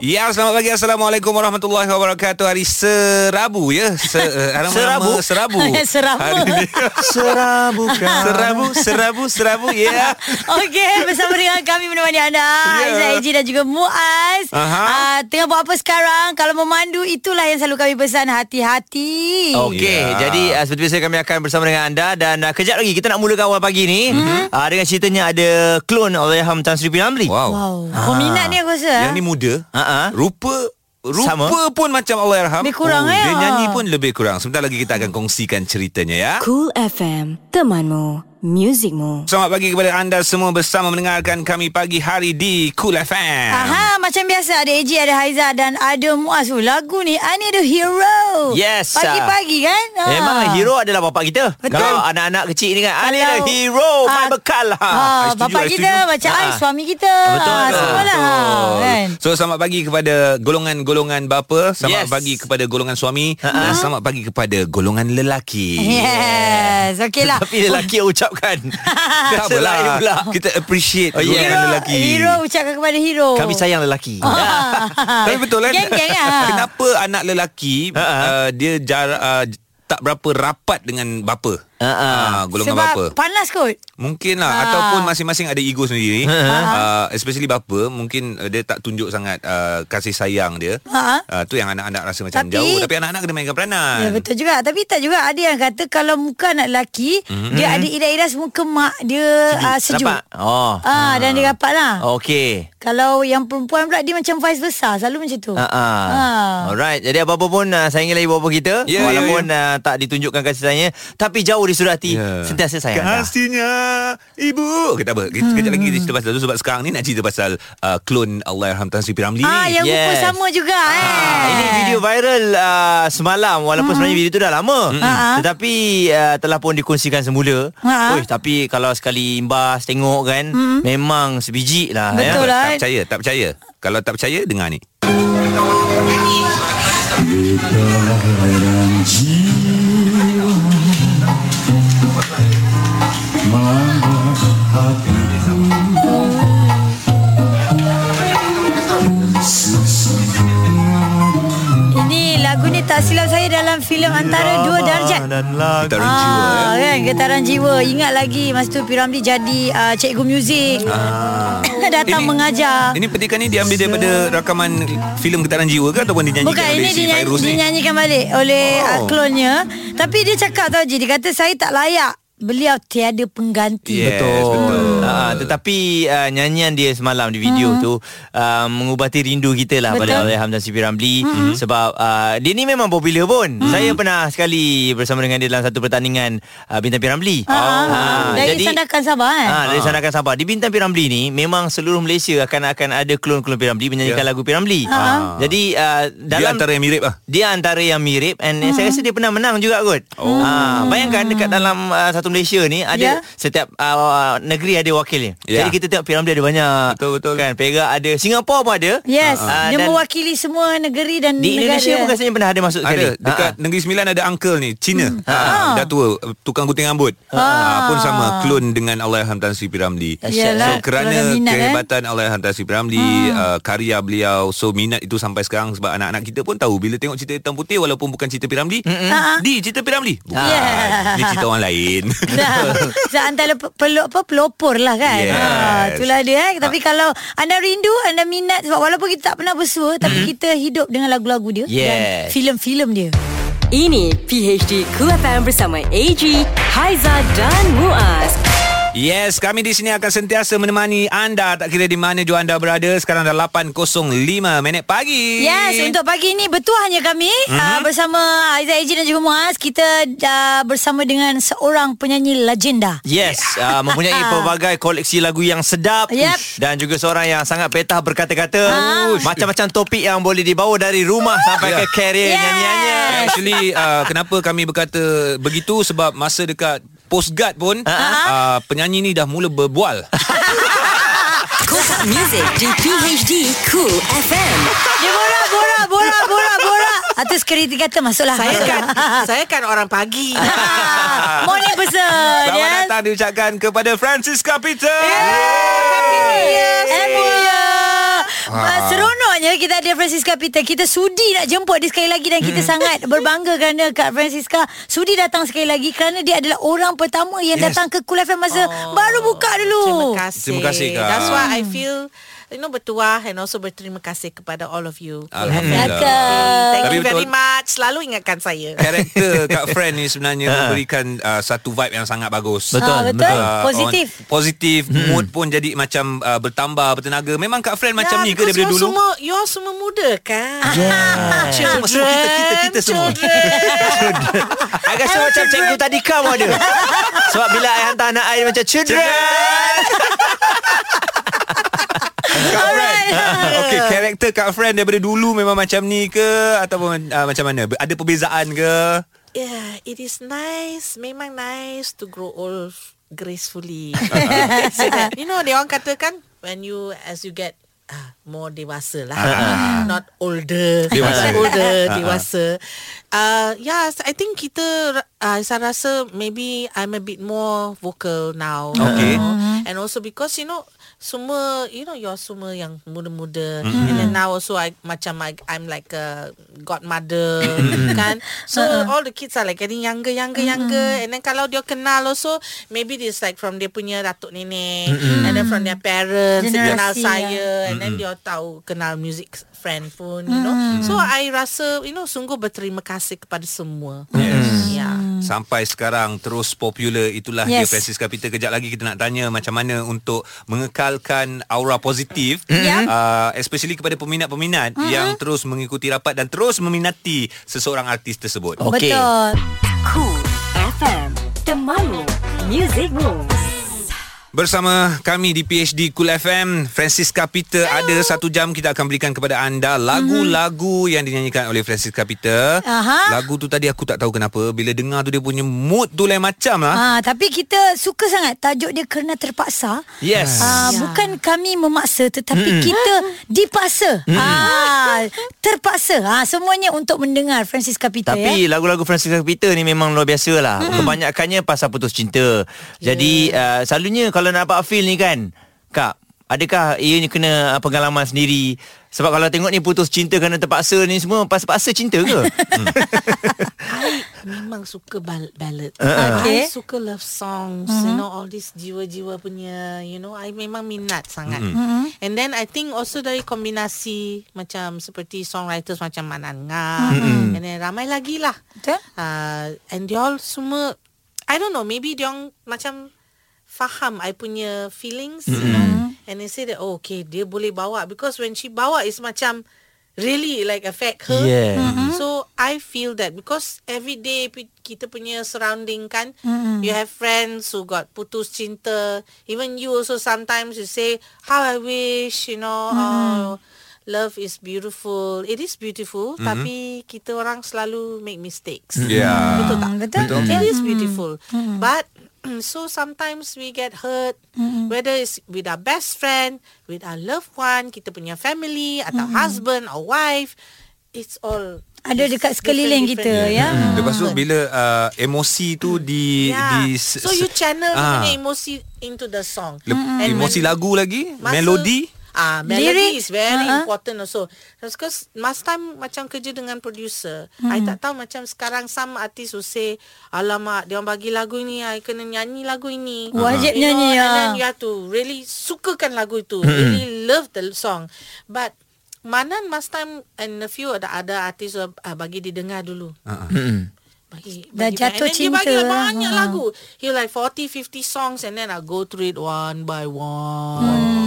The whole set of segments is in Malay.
Ya, selamat pagi. Assalamualaikum warahmatullahi wabarakatuh. Hari Serabu ya. Se, uh, nama- Serabu? nama Serabu. Serabu. Hari ni. Serabu Serabu, Serabu, Serabu. Ya. Okey, bersama dengan kami menemani anda Ya. Aizah Eji dan juga Muaz Aha. uh, Tengah buat apa sekarang Kalau memandu itulah yang selalu kami pesan Hati-hati Okey, Ya. jadi uh, seperti biasa kami akan bersama dengan anda dan uh, kejap lagi kita nak mulakan awal pagi ni Mhm. uh, dengan ceritanya ada klon Allahyarham Tan Sri P. Ramlee. Wow. Wow Peminat ni aku rasa Yang ni muda. Ha ah. Rupa Rupa Sama. pun macam Allahyarham. Lebih kurang, ya? Dia nyanyi pun lebih kurang. Sebentar lagi kita akan kongsikan ceritanya ya. Cool FM, temanmu, muzikmu. Selamat pagi kepada anda semua bersama mendengarkan kami pagi hari di Cool FM. Aha, macam biasa ada Eji, ada Haiza dan ada Muaz. Oh, lagu ni I need a hero. Yes, Pagi-pagi kan? Ha. Memang hero adalah bapak kita. Betul. Kalau anak-anak kecil ni kan, I need a Kalau- hero, my Ah, bekal lah. Ha, I setuju, bapak I kita setuju. macam Ha. I, suami kita. Betul, Ha, betul. Ha, kan? So selamat pagi kepada golongan-golongan bapa, selamat Yes. pagi kepada golongan suami Ha-ha. dan selamat pagi kepada golongan lelaki. Yes, okey lah. Tapi lelaki yang ucapkan. Tak apalah. pula. Kita appreciate Oh, yeah. Hero, lelaki. hero ucapkan kepada hero. Kami sayang lelaki. Tapi betul kan? Geng-geng lah. Kenapa anak lelaki Ha-ha. uh, dia jar, uh, tak berapa rapat dengan bapa? Ha-ha. Ah, golongan Sebab bapa. panas kot. Mungkin lah Ah. Ataupun masing-masing ada ego sendiri Ha. uh, Especially bapa Mungkin uh, dia tak tunjuk sangat uh, Kasih sayang dia Ha. uh, Tu yang anak-anak rasa macam Tapi- jauh Tapi anak-anak kena mainkan peranan Ya betul juga Tapi tak juga Ada yang kata Kalau muka anak lelaki Mhm. Dia ada iras-iras Muka mak dia uh, sejuk Dapat? Oh. Ah, Dan dia dapat lah Okey. Kalau yang perempuan pula Dia macam vice versa Selalu macam tu ah. Ah. Alright. Jadi apa-apa pun uh, sayangi lagi bapa kita Ya, walaupun Uh, tak ditunjukkan kasih sayangnya tapi jauh di surat hati Ya. sentiasa sayang. anda. Kasihnya Ibu Kita apa Kita kejap lagi kita cerita pasal tu Sebab sekarang ni nak cerita pasal uh, Klon Allahyarham Tan Sri P. Ramlee Ah, yang rupa Yes. sama juga eh. Ah, Ini video viral uh, semalam walaupun sebenarnya video tu dah lama Ah. tetapi uh, telah pun dikongsikan semula. Ah. Oi, tapi kalau sekali imbas tengok kan memang sebiji lah Betul ya. lah. Tak percaya Tak percaya Kalau tak percaya Dengar ni Ini lagu tak silap saya Dalam filem Antara Dua Darjat Getaran jiwa ya. Ah, kan getaran jiwa Ingat lagi Masa tu Piramli jadi uh, Cikgu muzik Datang Ini- mengajar Ini petikan ni diambil daripada rakaman filem Getaran Jiwa ke ataupun dinyanyikan Bukan oleh ini si dinyanyi, Fairuz ni? dinyanyikan balik Oleh Oh. oh. uh, klonnya Tapi dia cakap tau Ji Dia kata saya tak layak Beliau tiada pengganti Yes, Betul. betul. Uh, tetapi uh, nyanyian dia semalam di video hmm. tu uh, mengubati rindu kita lah Betul. pada Allahyarham dan Sri Ramlee hmm. sebab uh, dia ni memang popular pun. Hmm. Saya pernah sekali bersama dengan dia dalam satu pertandingan uh, Bintang P Ramlee. Ah, ah. Dari Sandakan Sabah kan Ah, dari Sandakan Sabah. Di Bintang P Ramlee ni memang seluruh Malaysia akan akan ada klon-klon P Ramlee menyanyikan Ya. lagu P Ramlee. Ah. Jadi uh, Dia dalam antara yang mirip lah dia antara yang mirip and uh saya rasa dia pernah menang juga kot. Oh. Ha, bayangkan dekat dalam uh, satu Malaysia ni ada yeah. setiap uh, negeri ada wakilnya. Ya. Jadi kita tengok Piramli ada banyak. Betul, betul. Kan Perak ada, Singapura pun ada. Yes Ah, Dia dan mewakili semua negeri dan di negara Indonesia pun rasanya pernah ada masuk sekali. Ada Dekat Ha, Negeri Sembilan ada uncle ni Cina ha. Ah. Dah tua Tukang gunting rambut ha. Pun sama Klon dengan Allahyarham Tan Sri P. Ramlee Yalah, So kerana ada minat, eh. kehebatan Allahyarham Tan Sri P. Ramlee uh, Karya beliau So minat itu sampai sekarang Sebab anak-anak kita pun tahu Bila tengok cerita hitam putih Walaupun bukan cerita P. Ramlee Ah. Di cerita P. Ramlee Bukan Yeah. Ni cerita orang lain So antara pe- peluk apa pelopor lah kan. Yes. Ha, itulah dia eh. Tapi kalau anda rindu, anda minat sebab walaupun kita tak pernah bersua tapi kita hidup dengan lagu-lagu dia dan Yes. filem-filem dia. Ini PHD Cool FM bersama AG, Haiza dan Muaz. Yes, kami di sini akan sentiasa menemani anda tak kira di mana jua anda berada. Sekarang dah 8.05 minit pagi. Yes, untuk pagi ini bertuahnya kami mm-hmm. uh, bersama Aizah Eji dan juga Muaz kita uh, bersama dengan seorang penyanyi legenda. Yes, uh, mempunyai pelbagai koleksi lagu yang sedap Yep. Ush, dan juga seorang yang sangat petah berkata-kata. Ush, Macam-macam topik yang boleh dibawa dari rumah sampai ke karier Yes. nyanyiannya. Actually uh, kenapa kami berkata begitu sebab masa dekat postguard pun uh, penyanyi ni dah mula berbual. Kotak Music di PHD Cool FM. Dia borak, borak, borak, borak, borak. Atau security kata masuklah. Saya kan Saya kan orang pagi Ah, Morning person. Selamat yes. datang diucapkan kepada Francisca Peter. Happy New Year. Ah. Seronoknya kita ada Francisca Peter Kita sudi nak jemput dia sekali lagi Dan kita sangat berbangga Kerana Kak Francisca Sudi datang sekali lagi Kerana dia adalah orang pertama Yang Yes. datang ke FM Masa baru buka dulu Terima kasih Terima kasih, Kak. That's why I feel You know bertuah And also berterima kasih Kepada all of you Alhamdulillah. Thank Tapi you very betul. much Selalu ingatkan saya Karakter Kak Fran ni sebenarnya memberikan uh, satu vibe yang sangat bagus. Betul, Ah, betul. Uh, Positif. on- positif Mood pun jadi macam uh, Bertambah Bertenaga Memang Kak Fran macam ni ke daripada dulu semua, You all semua muda kan Yeah. Semua- semua kita- kita- kita semua. Children I rasa macam cikgu tadi kamu ada Sebab bila I hantar anak I Macam children Kak Fran Okay karakter Kak Fran Daripada dulu Memang macam ni ke Ataupun uh, macam mana Ada perbezaan ke Yeah, it is nice. Memang nice to grow old gracefully. You know, dia orang katakan when you as you get ah, more dewasa lah. Not older. Dewasa. older, dewasa. Uh, yeah, I think kita uh, saya rasa maybe I'm a bit more vocal now. Okay. You know. And also because you know semua you know you're semua yang muda-muda. Mm-hmm. and then now also I macam I, I'm like a godmother kan? So all the kids are like getting younger younger younger. And then kalau dia kenal also maybe this like from dia punya datuk nenek. And then from their parents dia kenal Generasi, saya. And then dia tahu kenal music friend pun you know so I rasa you know sungguh berterima kasih kepada semua Yes. yeah Sampai sekarang terus popular itulah yes. dia Yes. Francisca Peter kejap lagi kita nak tanya macam mana untuk mengekalkan aura positif Ya. uh, especially kepada peminat-peminat Mm-hmm. yang terus mengikuti rapat dan terus meminati seseorang artis tersebut. Okey. Betul Cool FM Temanmu Music Rules Bersama kami di PhD Cool FM Francisca Peter Ada satu jam kita akan berikan kepada anda Lagu-lagu yang dinyanyikan oleh Francisca Peter Aha. Lagu tu tadi aku tak tahu kenapa Bila dengar tu dia punya mood tu lain macam lah Ah, tapi kita suka sangat tajuk dia kerana terpaksa. Yes Ah, Ya. bukan kami memaksa tetapi kita dipaksa. Ah, terpaksa. Ah, semuanya untuk mendengar Francisca Peter Tapi ya. lagu-lagu Francisca Peter ni memang luar biasa lah. Hmm. Kebanyakannya pasal putus cinta. Jadi uh, selalunya kalau nak dapat feel ni kan, Kak, adakah ianya kena uh, pengalaman sendiri? Sebab kalau tengok ni putus cinta kerana terpaksa ni semua pas-paksa cinta ke? I memang suka bal- ballad. Okay. I suka love songs. You know all this jiwa-jiwa punya. You know I memang minat sangat. And then I think also dari kombinasi macam seperti songwriters macam Manan Nga. And then ramai lagi lah. Uh, and they all semua. I don't know. Maybe dia macam faham I punya feelings. You know. And they say that oh okay dia boleh bawa because when she bawa is macam really like affect her. Yeah. Mm-hmm. So I feel that because every day kita punya surrounding kan, mm-hmm. you have friends who got putus cinta. Even you also sometimes you say, how I wish, you know, oh, love is beautiful. It is beautiful, mm-hmm. tapi kita orang selalu make mistakes. Ya. Betul tak? Hmm, betul. Betul. It is beautiful. But so sometimes we get hurt whether it's with our best friend, with our loved one, kita punya family atau husband or wife, it's all Ada dekat sekeliling different, kita different. ya. Hmm. Lepas tu bila uh, emosi tu di Yeah. di so you channel ah, punya emosi into the song. lep- And emosi lagu lagi, masa- melodi. Ah, melody Lyrics, is very uh-huh. important also. Because last time macam kerja dengan producer, I tak tahu macam sekarang some artist will say, alamak, dia orang bagi lagu ni, I kena nyanyi lagu ini. Wajib You nyanyi, know, And ya. then you have to really sukakan lagu itu, really love the song. But Manan last time and a few ada ada artis uh, bagi didengar dulu. Hmm. Bagi, Dah bagi jatuh and then cinta Dia bagi lah. banyak Ha. lagu. He like 40, 50 songs and then I go through it one by one. And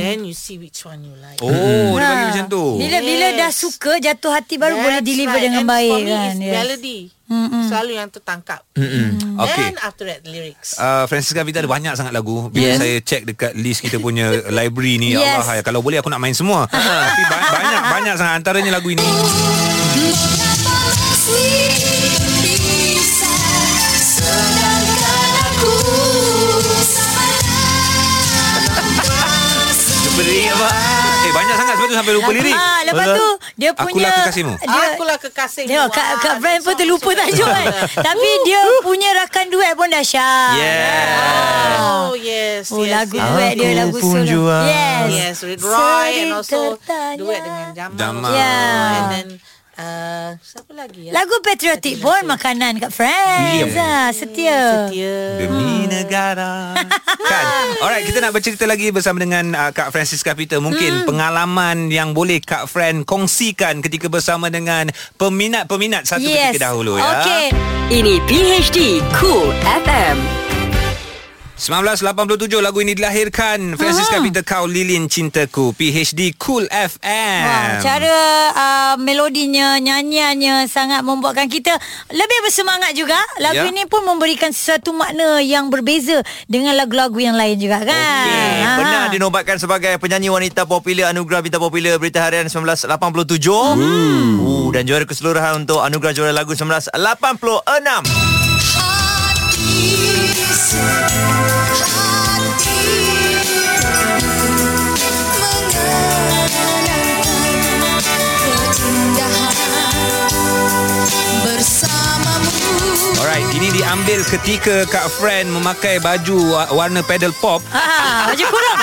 then you see which one you like. Oh, dia bagi Ha. macam tu. Bila bila dah Yes. suka jatuh hati baru boleh That's deliver right. dengan And baik for me, kan. it's Yes. melody. Selalu yang tertangkap. Okay. Then after that lyrics. Uh, Francisca Vita ada banyak sangat lagu Bila Yes. saya check dekat list kita punya library ni Yes. Allah hai, Kalau boleh aku nak main semua Tapi ba- banyak banyak sangat Antaranya lagu ini tu sampai lupa lirik. Ah, lepas Betul. tu dia Akulah punya kekasihmu. Dia, Akulah kekasihmu. Tengok Kak, Ah, Kak Fran ni pun terlupa tajuk kan. Tapi dia punya rakan duet pun dahsyat. Yeah. Oh yes, Oh yes, lagu yes. duet dia lagu solo. Yes. Yes, with Roy and also duet dengan Jamal. Jamal. Yeah. And then uh, siapa lagi ya? Lagu patriotik pun makanan Kak Friends. Ah, setia. Setia. Demi negara Kan Alright kita nak bercerita lagi Bersama dengan uh, Kak Francisca Peter Mungkin pengalaman Yang boleh Kak Fran Kongsikan Ketika bersama dengan Peminat-peminat Satu Yes. ketika dahulu ya Okey. Ini PHD Cool FM. 1987 lagu ini dilahirkan Francisca Peter Kau Lilin Cintaku PHD Cool FM Wah, cara uh, melodinya, nyanyiannya sangat membuatkan kita lebih bersemangat juga. Lagu Ya. ini pun memberikan sesuatu makna yang berbeza dengan lagu-lagu yang lain juga kan. Okey, Ha. Benar dinobatkan sebagai penyanyi wanita popular Anugerah Bintang Popular Berita Harian 1987. Hmm. Uh, dan juara keseluruhan untuk Anugerah Juara Lagu 1986. Alright ini diambil ketika Kak Fran Memakai baju Warna pedal pop Ah, baju kurung.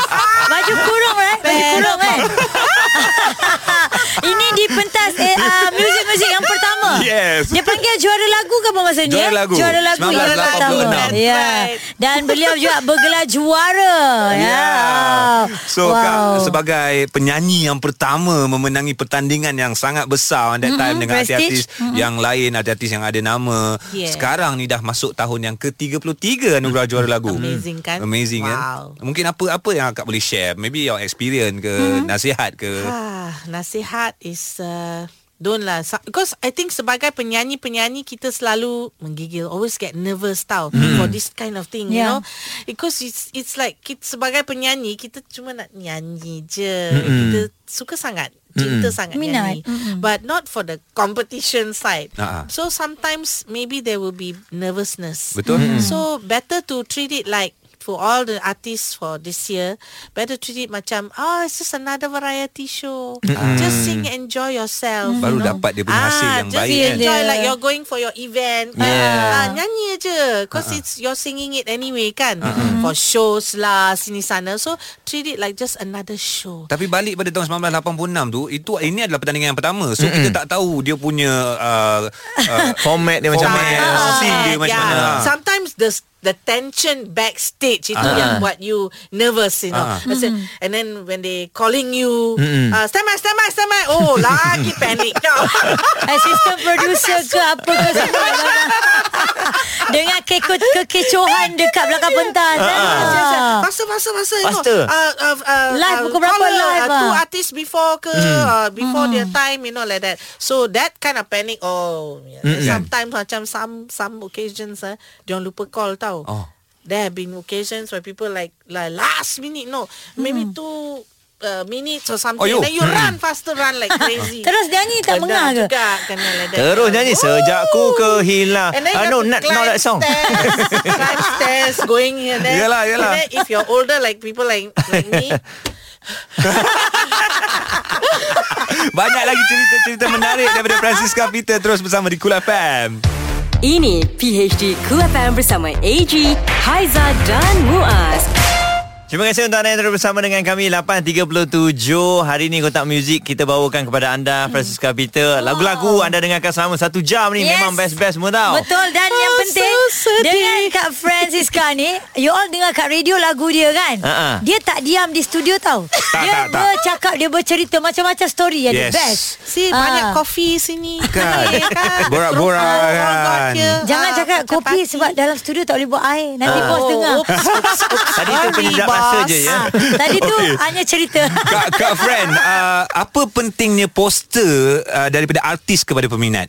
Baju kurung right? Baju kurung kan. Ini di pentas eh, uh, muzik-muzik yang pertama. Yes. Dia panggil juara lagu ke apa masa ni? Juara lagu. Juara lagu yang 1986. pertama. Ya. Right. Dan beliau juga bergelar juara. Ya. Yeah. So wow. Kak sebagai penyanyi yang pertama memenangi pertandingan yang sangat besar on that time dengan prestige. artis-artis yang lain, artis yang ada nama. Yeah. Sekarang ni dah masuk tahun yang ke-33 anugerah juara lagu. Amazing kan? Amazing Wow. kan? Mungkin apa apa yang Kak boleh share? Maybe your experience ke, nasihat ke? Ah, nasihat is uh, don't lah because I think sebagai penyanyi-penyanyi kita selalu menggigil always get nervous tau for this kind of thing you Yeah. know because it's it's like kita sebagai penyanyi kita cuma nak nyanyi je kita suka sangat cinta sangat Minat. nyanyi but not for the competition side ah. so sometimes maybe there will be nervousness Betul? Mm. So better to treat it like for all the artists for this year, better treat it macam oh it's just another variety show. Just sing enjoy yourself. Baru you know. dapat dia punya hasil yang just baik, kan? enjoy Dia. like you're going for your event. Yeah. Ah, nyanyi aje cause it's you're singing it anyway kan. For shows lah sini sana. So treat it like just another show. Tapi balik pada tahun 1986 tu itu ini adalah pertandingan yang pertama. So kita tak tahu dia punya uh, uh, Format dia macam format, mana. scene dia macam yeah. mana. Sometimes the the tension backstage itu Ah. yang buat you nervous, you know. Ah. Let's say- And then when they calling you, uh, stand by, stand by, stand by. Oh, lagi panic kau. Assistant producer ke apa ke semua Dengan keko, kekecohan dekat belakang pentas ah. Faster, faster, faster. you know. Faster. Uh, uh, uh, Live uh, pukul berapa caller, live, Uh, two ah? artists before ke, uh, before their time, you know, like that. So that kind of panic, oh, yeah. sometimes macam some some occasions, uh, jangan lupa call tau. Oh. There have been occasions where people like, like last minute, no, maybe two uh, minutes or something. Oh, then you run faster, run like crazy. Terus nyanyi tak mengah ke? juga, kena like that. Terus nyanyi Oh. sejak ku kehilang. And then you no, not, not that song. Stairs, climb stairs, going here there. Yelah, yelah. And then if you're older, like people like like me, Banyak lagi cerita-cerita menarik daripada Francisca Peter terus bersama di Kul FM. Ini PHD Cool FM bersama AG, Haiza dan Muaz. Terima kasih untuk anda yang terus bersama dengan kami 8.37 Hari ini Kotak Muzik kita bawakan kepada anda Francisca Peter Lagu-lagu anda dengarkan selama satu jam ni Yes. Memang best-best semua tau Betul dan yang Oh, penting so sedih. dengan Kak Francisca ni, you all dengar kat radio lagu dia kan? Ha-ha. Dia tak diam di studio tau. dia tak, tak. bercakap, dia bercerita macam-macam story yang Yes. best. see Ah. banyak kopi sini. Kan. Kan. Borak-borak Oh, oh, kan. here. Jangan Ah, cakap kopi sebab dalam studio tak boleh buat air. Nanti Ah. bos dengar. Oh, oops, oops, oops. Tadi tu penyedap rasa je ya Tadi tu hanya cerita. Kak, Kak Fran, uh, apa pentingnya poster uh, daripada artis kepada peminat?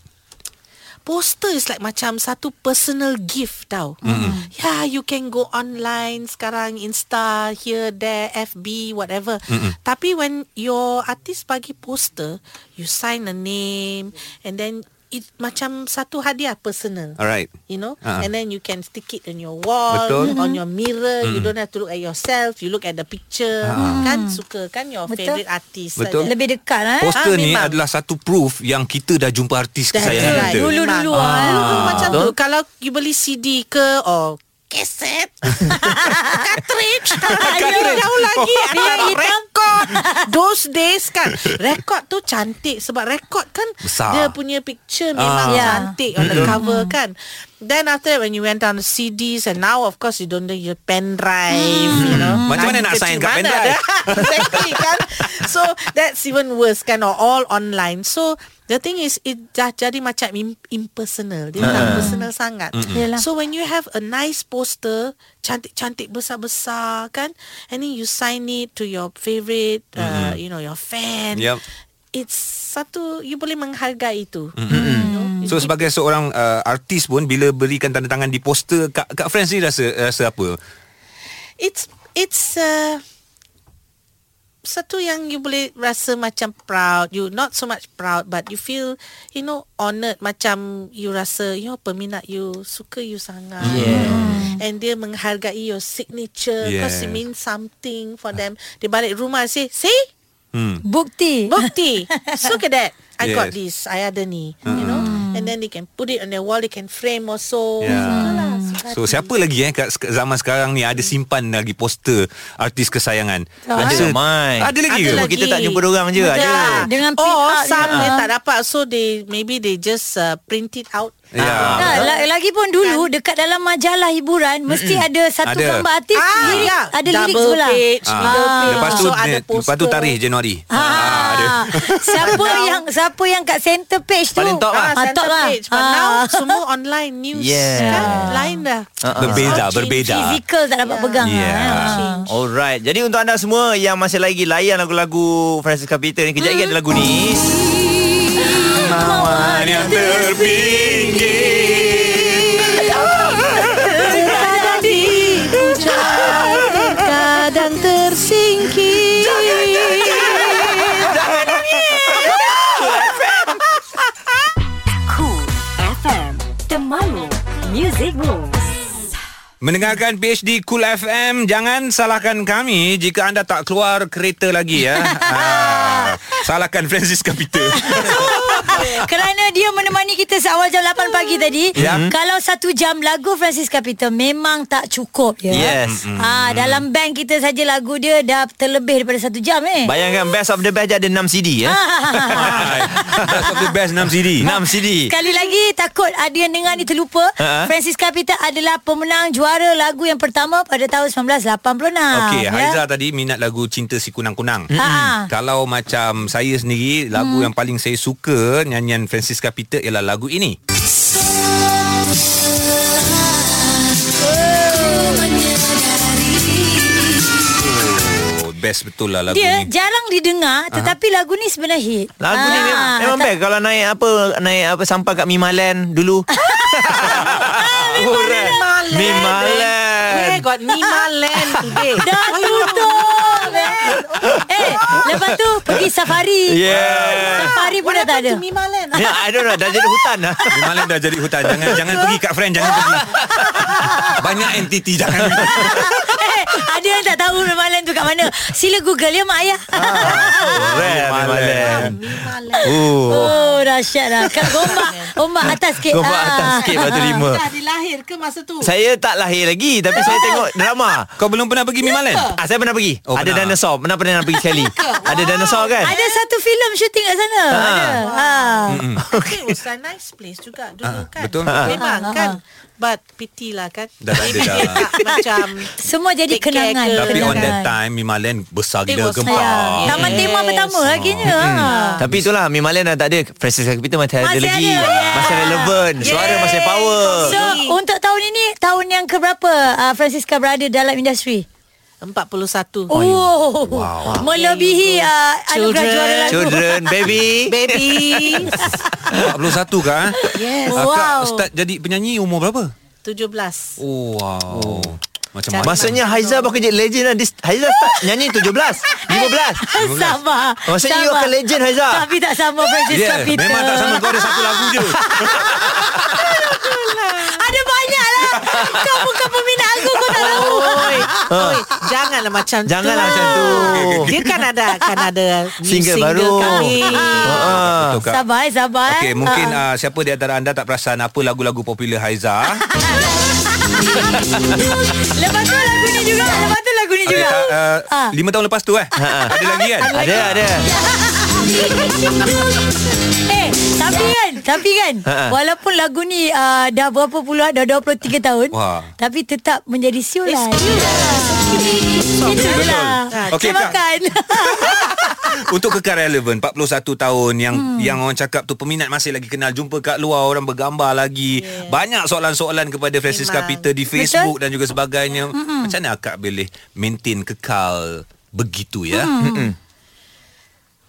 Poster is like macam satu personal gift tau. Mm-hmm. Yeah, you can go online sekarang Insta here there FB whatever. Mm-hmm. Tapi when your artist bagi poster, you sign a name and then it macam satu hadiah personal. Alright. You know, Ah. and then you can stick it on your wall, Betul. on your mirror. You don't have to look at yourself. You look at the picture. Kan suka kan your Betul. favorite artist. Betul. Lebih dekat eh. Poster Ah, ni memang. adalah satu proof yang kita dah jumpa artis kesayangan right. kita. Dulu-dulu, Memang. ah. Dulu macam tu. Kalau you beli CD ke or kaset cartridge. Cartridge. Jauh lagi. Oh, antara hitam. rekod. Those days kan rekod tu cantik sebab rekod kan Besar. dia punya picture memang Ya. cantik on the cover kan then after that when you went down the CDs and now of course you don't do your pen drive you know. Macam mana nak sign kat pen drive? exactly kan? So that's even worse kan? Or all online. So the thing is it dah jadi macam im- impersonal. Dia tak personal sangat. Yalah. so when you have a nice poster cantik-cantik besar-besar kan? And then you sign it to your favorite uh, you know your fan. Yup. it's satu you boleh menghargai itu. Know So sebagai seorang uh, artis pun bila berikan tanda tangan di poster Kak, Kak Friends ni rasa rasa apa? it's it's uh, satu yang you boleh rasa macam proud you not so much proud but you feel you know honoured macam you rasa you know peminat you suka you sangat Yeah. and dia menghargai your signature because it Yes. means something for them dia balik rumah say see Hmm. Bukti. bukti look at that I got Yes. this I ada ni you know and then they can put it on their wall they can frame also Ya. Itulah, So siapa lagi eh kat zaman sekarang ni ada simpan lagi poster artis kesayangan? Ada ramai. Ada lagi Ada ke? Cuma kita tak jumpa orang je ada. Ya. Dengan oh, some dia tak dapat so they maybe they just uh, print it out. Ya. Nah, la- lagi pun dulu dekat dalam majalah hiburan mesti ada satu Ada. gambar artis Ah, lirik, ya. ada lirik Double sebelah. page, middle page. Lepas tu so ada dia- lepas tu tarikh Januari. Ah, siapa yang siapa yang kat center page tu? Paling top lah. Ah, Ah, center top lah. page. But Ah. now semua online news Yeah. kan lain dah. Berbeza, All change. berbeza. Physical tak dapat Ya. pegang. Yeah. Ah. Change. Alright. Jadi untuk anda semua yang masih lagi layan lagu-lagu Francisca Peter ni kejap lagi ada lagu ni. Mawar yang terpinggir. Kadang dipuja, kadang tersingkir. Cool FM Temanmu Music Rules Mendengarkan PhD Cool FM Jangan salahkan kami Jika anda tak keluar kereta lagi ya. Ah, Salahkan Francis Capita Kerana dia menemani kita seawal jam 8 pagi tadi. Ya. Kalau satu jam lagu Francis Capita memang tak cukup ya. Yes. Ah dalam bank kita saja lagu dia dah terlebih daripada satu jam eh. Bayangkan best of the best ada 6 CD ya. Best of the best 6 CD 6 CD. Sekali lagi takut ada yang dengar ni terlupa. Ha-ha. Francis Capita adalah pemenang juara lagu yang pertama pada tahun 1986. Okey, ya. Haiza tadi minat lagu Cinta Si Kunang-Kunang. Ha. Kalau macam saya sendiri, lagu yang paling saya suka nyanyian Francis Capita ialah lagu ini. Oh, best betul lah lagu Dia ni. jarang didengar tetapi lagu ni sebenarnya hit. Lagu ni Ah, memang, memang best kalau naik apa naik apa sampai kat Mimaland dulu. Mimaland. Mimaland. Where got Mimaland today? Dah tutup Lepas tu Pergi safari Yeah. Safari pun dah tak ada Mimaland? Ya, I don't know dah jadi hutan lah. Memang dah jadi hutan. Jangan jangan pergi kat friend, jangan pergi. Banyak entiti jangan. Ada yang tak tahu Ramalan tu kat mana Sila google ya mak ayah Rare Mimaland. Mimaland. Oh. Oh dahsyat lah Kat gombak Ombak atas sikit Gombak atas Ah. sikit batu lima. Dah dilahir ke masa tu? Saya tak lahir lagi tapi saya tengok drama. Kau belum pernah pergi Mimaland? Ah, saya pernah pergi. Oh, ada pernah. dinosaur. Pernah pernah pergi sekali. ada dinosaur kan? Ada satu filem syuting kat sana Ada ah. Okay, it was a nice place juga dulu Ah, kan. betul. Memang Ah, ah, kan. But pity lah kan. Dah tak ada dah. macam Semua jadi care kenangan ke. Tapi on kenangan. that time Mimaland besar gila was- gempak. Ya. Yes. Taman tema pertama akhirnya ah. Tapi itulah Mimaland dah tak ada Francis Capita masih ada Masih lagi ada, yeah. Masih relevan Suara Yeah. masih power So untuk tahun ini Tahun yang keberapa uh, Francisca berada dalam industri 41. Oh, wow. Melebihi uh, anugerah Children. juara lagu Children Baby Baby. 41 kah? yes. Ah, Kak Wow. start jadi penyanyi umur berapa? 17. Oh, wow. Macam mana? Maksudnya Haiza bakal jadi legend lah Haiza start nyanyi 17 15 Sama Maksudnya you akan legend, Haiza. Tapi tak sama Francis Ya, Kapita memang tak sama kau ada satu lagu je. Ada banyak lah Kau bukan peminat aku Kau tak tahu Oi, oi, janganlah macam tu. Janganlah macam tu. Dia kan ada kan ada new Single baru. kami. Betul, Kak. Sabar eh sabar eh. Okey, mungkin Ah, uh, siapa di antara anda tak perasan apa lagu-lagu popular Haiza? Lepas tu lagu ni juga Lepas tu lagu ni juga tak, uh, Ah. lima tahun lepas tu eh. Ada lagi kan? Ada ada Eh Tapi kan Tapi kan Ha-ha. Walaupun lagu ni uh, Dah berapa puluh Dah 23 tahun Wah. Tapi tetap menjadi siulan Itu je lah Okey, Terima Kak. kan Untuk kekal relevan 41 tahun yang Hmm. yang orang cakap tu peminat masih lagi kenal jumpa kat luar orang bergambar lagi. Yeah. Banyak soalan-soalan kepada Francis. Kapita di Facebook dan juga sebagainya. Macam mana akak boleh maintain kekal begitu ya? Hmm.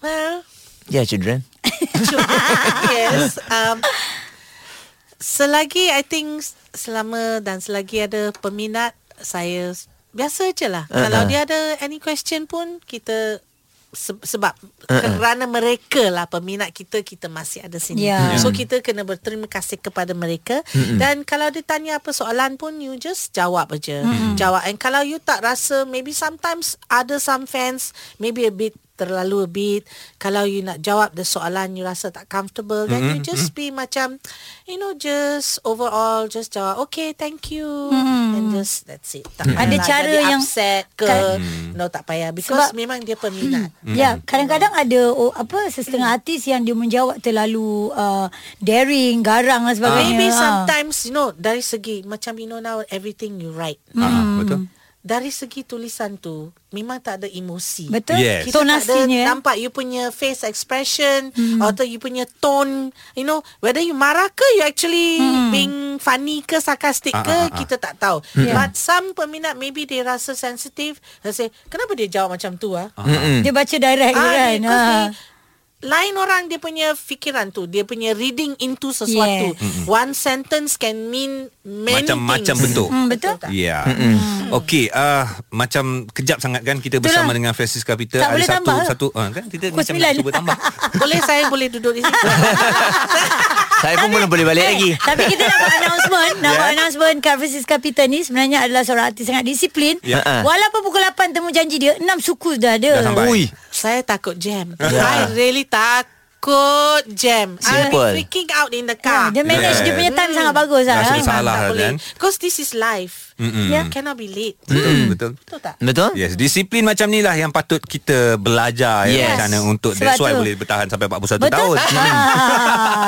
Well, Ya children yes. Um, selagi I think selama dan selagi ada peminat saya biasa je lah. Uh-huh. Kalau dia ada any question pun kita se- sebab uh-uh. kerana mereka lah peminat kita kita masih ada sini. Ya. So kita kena berterima kasih kepada mereka uh-uh. dan kalau dia tanya apa soalan pun you just jawab aja. Uh-uh. Jawab and kalau you tak rasa maybe sometimes ada some fans maybe a bit terlalu a bit kalau you nak jawab the soalan you rasa tak comfortable then Mm-hmm. you just be macam you know just overall just jawab okay thank you and just that's it tak Ada payahlah cara jadi yang- upset ke Kan- no tak payah because Sebab- memang dia peminat Ya, kadang-kadang ada oh, apa setengah artis yang dia menjawab terlalu uh, daring, garang dan sebagainya. maybe Ah. sometimes you know dari segi macam you know now everything you write Ah, betul. Dari segi tulisan tu memang tak ada emosi Betul? Yes. Kita tak ada Tonasinya. nampak you punya face expression hmm. atau you punya tone you know whether you marah ke you actually hmm. being funny ke sarcastic Ah, ke ah, ah, ah. kita tak tahu Yeah. but some peminat maybe dia rasa sensitive they say kenapa dia jawab macam tu ah Dia baca direct Ah, kan. dia- Ah. dia- lain orang dia punya fikiran tu dia punya reading into sesuatu Yes. one sentence can mean many Macam-macam things bentuk. Hmm, betul. tak? Ya. Okey, uh, macam kejap sangat kan kita bersama lah. dengan Francis Kapita Tak ada boleh satu tambah satu uh, kan kita macam sembilan. nak cuba tambah. boleh saya boleh duduk di sini Saya pun belum boleh balik Eh, lagi Tapi kita nak buat announcement Nak Yeah. buat announcement Kak Francis Kapita ni Sebenarnya adalah seorang artis Sangat disiplin. Ha-ha. Walaupun pukul 8 Temu janji dia 6 suku dah ada Dah sampai. Ui Saya takut jam. I really takut jam. I'm Simple. freaking out in the Ha, car. Dia manage Yeah. dia punya time Sangat bagus lah Rasa bersalah. tak lah, kan? Because this is life. Mm-mm. Ya. Cannot be late. Mm, betul. Betul tak? Betul? Yes, disiplin macam ni lah yang patut kita belajar ya Yes. macam mana untuk Sebab that's why tu. boleh bertahan sampai 41 Betul tahun. ha,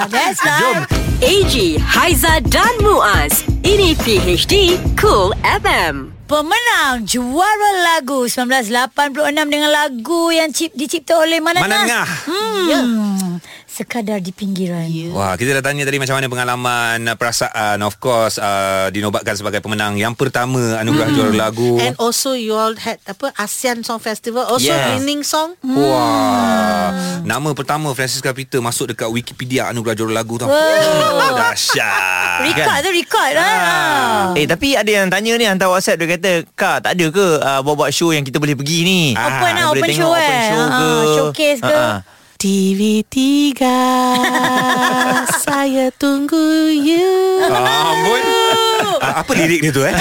That's right AG, Haiza dan Muaz. Ini PHD Cool FM. Pemenang juara lagu 1986 dengan lagu yang cip, dicipta oleh Manangah. Manangah. Hmm. Ya. Sekadar di pinggiran. Wah, kita dah tanya tadi macam mana pengalaman, uh, perasaan. Of course, uh, dinobatkan sebagai pemenang yang pertama anugerah juara lagu. And also you all had apa ASEAN Song Festival also Yes. winning song. Wah, nama pertama Francis Kapita masuk dekat Wikipedia anugerah juara lagu tau. Oh, dahsyat. Record tu record lah. Eh tapi ada yang tanya ni Hantar whatsapp Dia kata Kak tak ada ke uh, Buat-buat show yang kita boleh pergi ni Ah, Open lah, open tengok show open eh. show Ah, ke showcase ke. Ah, ah. TV3 Saya tunggu you. Ah, ampun. Apa lirik dia tu eh?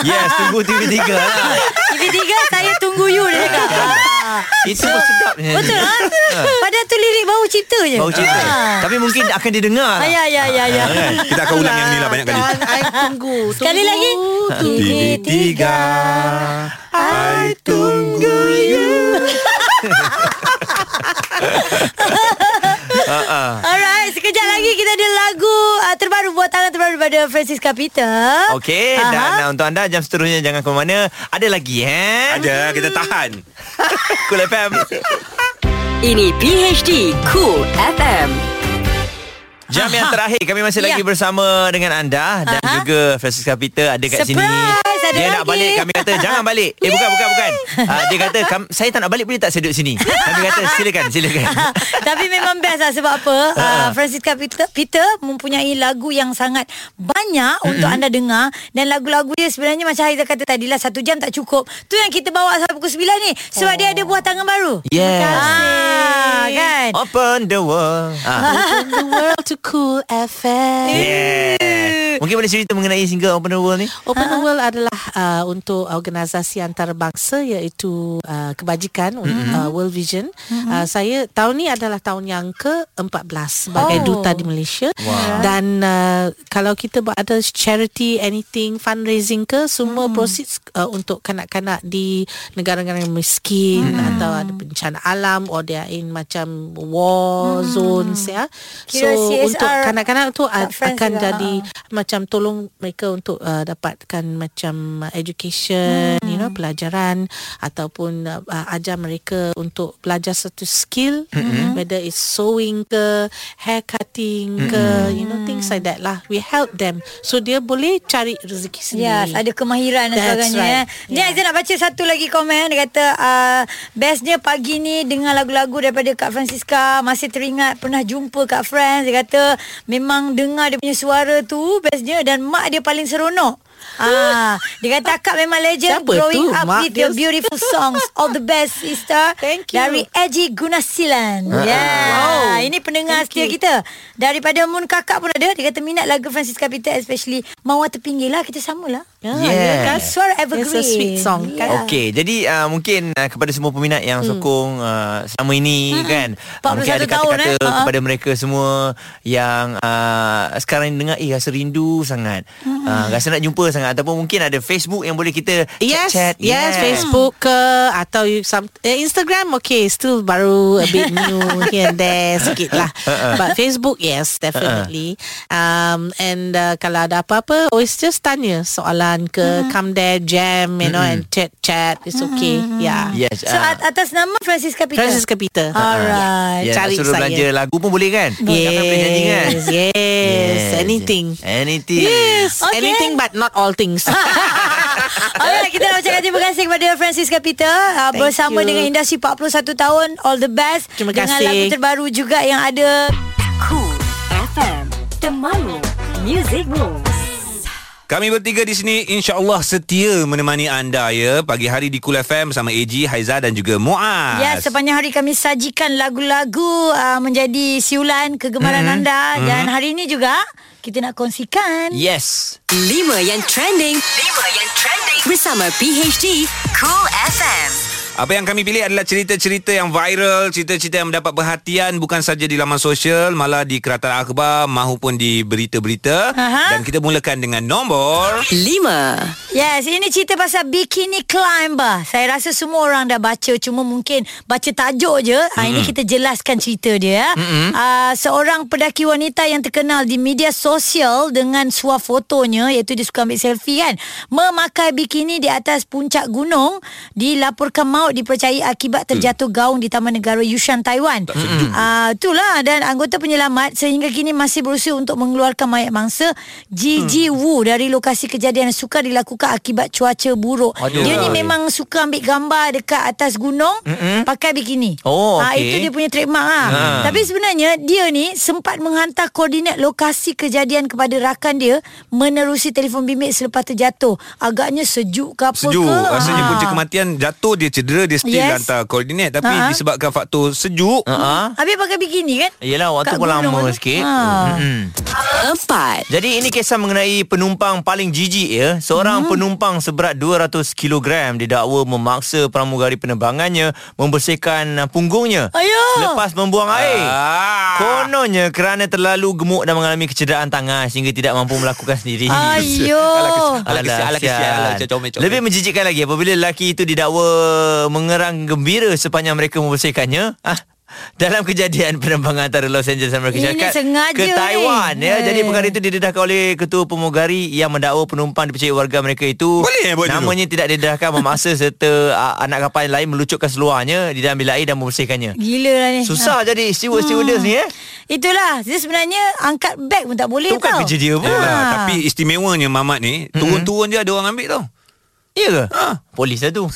Yes tunggu TV3 lah TV3 saya tunggu you dia cakap. Ah. Itu pun sedap ni. Betul lah. Padahal tu lirik baru cipta je. Baru cerita Ah. Tapi mungkin akan didengar Ah, ya, ya, ya, ya. Kita akan ulang yang ni lah banyak kali. Kan, I tunggu. Sekali lagi. tunggu. TV3 I tunggu you Alright, sekejap lagi kita ada lagu uh, terbaru buatan terbaru daripada Francis Kapita. Okey Aha. Dan uh, untuk anda Jam seterusnya Jangan ke mana Ada lagi eh Ada kita tahan Cool FM Ini PHD Cool FM. Jam yang terakhir Kami masih lagi Ya. bersama Dengan anda Dan Aha. juga Francis Kapita Ada kat sini Surprise ada Dia lagi. nak balik Kami kata jangan balik. Eh bukan bukan bukan. Uh, Dia kata "Kam- Saya tak nak balik Boleh tak saya duduk sini. Kami kata silakan silakan. Tapi memang best lah Sebab apa? Ha. uh, Francisca Peter, Peter Mempunyai lagu yang sangat Banyak Untuk anda dengar. Dan lagu-lagu dia Sebenarnya macam Haizah kata tadi lah Satu jam tak cukup. Tu yang kita bawa Sampai pukul 9 ni Sebab dia ada buah tangan baru. Yes. Ah, Kan? Open the world. Ah. Open the world to cool FM. Yeah Mungkin boleh cerita mengenai single Open the world ni? Open the World adalah uh, untuk organisasi antarabangsa iaitu uh, kebajikan mm-hmm. uh, World Vision. Mm-hmm. Uh, saya tahun ni adalah tahun yang ke-14 sebagai Oh. duta di Malaysia. Wow. Dan uh, kalau kita buat ada charity anything fundraising ke semua mm. proceeds uh, untuk kanak-kanak di negara-negara yang miskin mm. atau ada bencana alam or they are in macam war mm. zones ya. Kira so CSR untuk kanak-kanak tu akan juga, jadi ah. macam tolong mereka untuk uh, dapatkan macam uh, education, hmm. you know, pelajaran ataupun uh, uh, ajar mereka untuk belajar satu skill, hmm. whether it's sewing ke, hair cutting hmm. ke, you know, things like that lah. We help them so dia boleh cari rezeki sendiri. Yes, ada kemahiran dan sebagainya. right. Right. Ni Yeah. Aizah nak baca satu lagi komen. Dia kata, uh, bestnya pagi ni dengar lagu-lagu daripada Kak Francisca. Masih teringat pernah jumpa Kak Franz. Dia kata, memang dengar dia punya suara tu bestnya. Dan mak dia paling seronok. Ah, dia kata akak memang legend Siapa growing tu? up Mak with your beautiful songs. All the best sister. Thank you. Dari Eji Gunasilan. Yeah. Wow. Ini pendengar Thank setia you. kita. Daripada Moon Kakak pun ada. Dia kata minat lagu Francisca Peter especially Mawar Terpinggir lah. Kita samalah. Ya, Yeah. kan? Suara evergreen. It's a sweet song? Yeah. Okey, jadi uh, mungkin uh, kepada semua peminat yang sokong uh, selama ini hmm. kan. Uh, mungkin 41 ada tahun, kata-kata eh. Ha. kepada mereka semua yang uh, sekarang dengar eh rasa rindu sangat. Hmm. Uh, rasa nak jumpa sangat ataupun mungkin ada Facebook yang boleh kita Yes, chat-chat. yes, Yeah. Facebook ke atau you some eh, Instagram okay, still baru a bit new here and there sikit lah. But Facebook yes, definitely. Um and uh, kalau ada apa-apa always just tanya soalan ke come there jam you know and chat chat it's okay. Yeah. Yes. So uh, at- atas nama Francisca Peter. Francisca Peter. Alright. yeah, cari suruh saya. belanja lagu pun boleh kan? Nyanyi kan? Yes, yes, anything. Anything. Yes, Okay. anything but not all things. Alright, kita nak ucapkan terima kasih kepada Francisca Peter uh, Thank bersama you. dengan industri 41 tahun. All the best. Terima Dengan kasih. lagu terbaru juga yang ada. Cool FM Temanmu Music Rules Kami bertiga di sini insya-Allah setia menemani anda ya pagi hari di Cool FM bersama AG, Haiza dan juga Muaz. Ya, sepanjang hari kami sajikan lagu-lagu uh, menjadi siulan kegemaran Mhm. anda. Dan hari ini juga kita nak kongsikan. Yes. 5 yang trending 5 yang trending Bersama PHD Cool FM Apa yang kami pilih adalah cerita-cerita yang viral, cerita-cerita yang mendapat perhatian bukan saja di laman sosial, malah di kereta akhbar maupun di berita-berita. Aha. Dan kita mulakan dengan nombor 5 Yes, ini cerita pasal Bikini Climber. Saya rasa semua orang dah baca. Cuma mungkin baca tajuk je. Mm-hmm. Ha, ini kita jelaskan cerita dia. Mm-hmm. Uh, seorang pendaki wanita yang terkenal di media sosial dengan suah fotonya, iaitu dia suka ambil selfie kan. Memakai bikini di atas puncak gunung. Dilaporkan maut dipercayai akibat terjatuh gaung di Taman Negara Yushan, Taiwan. Uh, itulah. Dan anggota penyelamat sehingga kini masih berusaha untuk mengeluarkan mayat mangsa Gigi Wu dari lokasi kejadian yang sukar dilakukan akibat cuaca buruk. Aduh. Dia ni memang suka ambil gambar dekat atas gunung Mm-mm. pakai bikini. Oh, Ah, okey. itu dia punya trademark ah. Ha. Tapi sebenarnya dia ni sempat menghantar koordinat lokasi kejadian kepada rakan dia menerusi telefon bimbit selepas terjatuh. Agaknya sejuk ke apa sejuk. ke? Rasanya Ah. punca kematian jatuh dia cedera dia still Yes. hantar koordinat tapi Ha. disebabkan faktor sejuk Uh-huh. Habis pakai bikini kan? Yelah waktu Kat pun lama tu. sikit. Ha. Mm-mm. 4 Jadi ini kisah mengenai penumpang paling jijik ya. Seorang hmm. penumpang seberat 200 kg didakwa memaksa pramugari penerbangannya membersihkan punggungnya Ayo. selepas membuang air. Ah. Kononnya kerana terlalu gemuk dan mengalami kecederaan tangan sehingga tidak mampu melakukan sendiri. Ayo. Alah kesian, alah. Lebih menjijikkan lagi apabila lelaki itu didakwa mengerang gembira sepanjang mereka membersihkannya. Ah, dalam kejadian penerbangan antara Los Angeles Amerika Ini Syarikat ke Taiwan ni. ya. Eh. Jadi perkara itu didedahkan oleh ketua pemugari yang mendakwa penumpang dipercayai warga mereka itu Boleh buat dulu? namanya tidak didedahkan memaksa serta uh, anak kapal lain melucutkan seluarnya di dalam bilik air dan membersihkannya. Gila lah ni. Susah jadi steward stewardess ni eh. Itulah Dia sebenarnya Angkat beg pun tak boleh Itu bukan tau kerja dia pun. Yalah, Ah. tapi istimewanya Mamat ni turun-turun je ada orang ambil tau. Ya ke? Polis lah tu.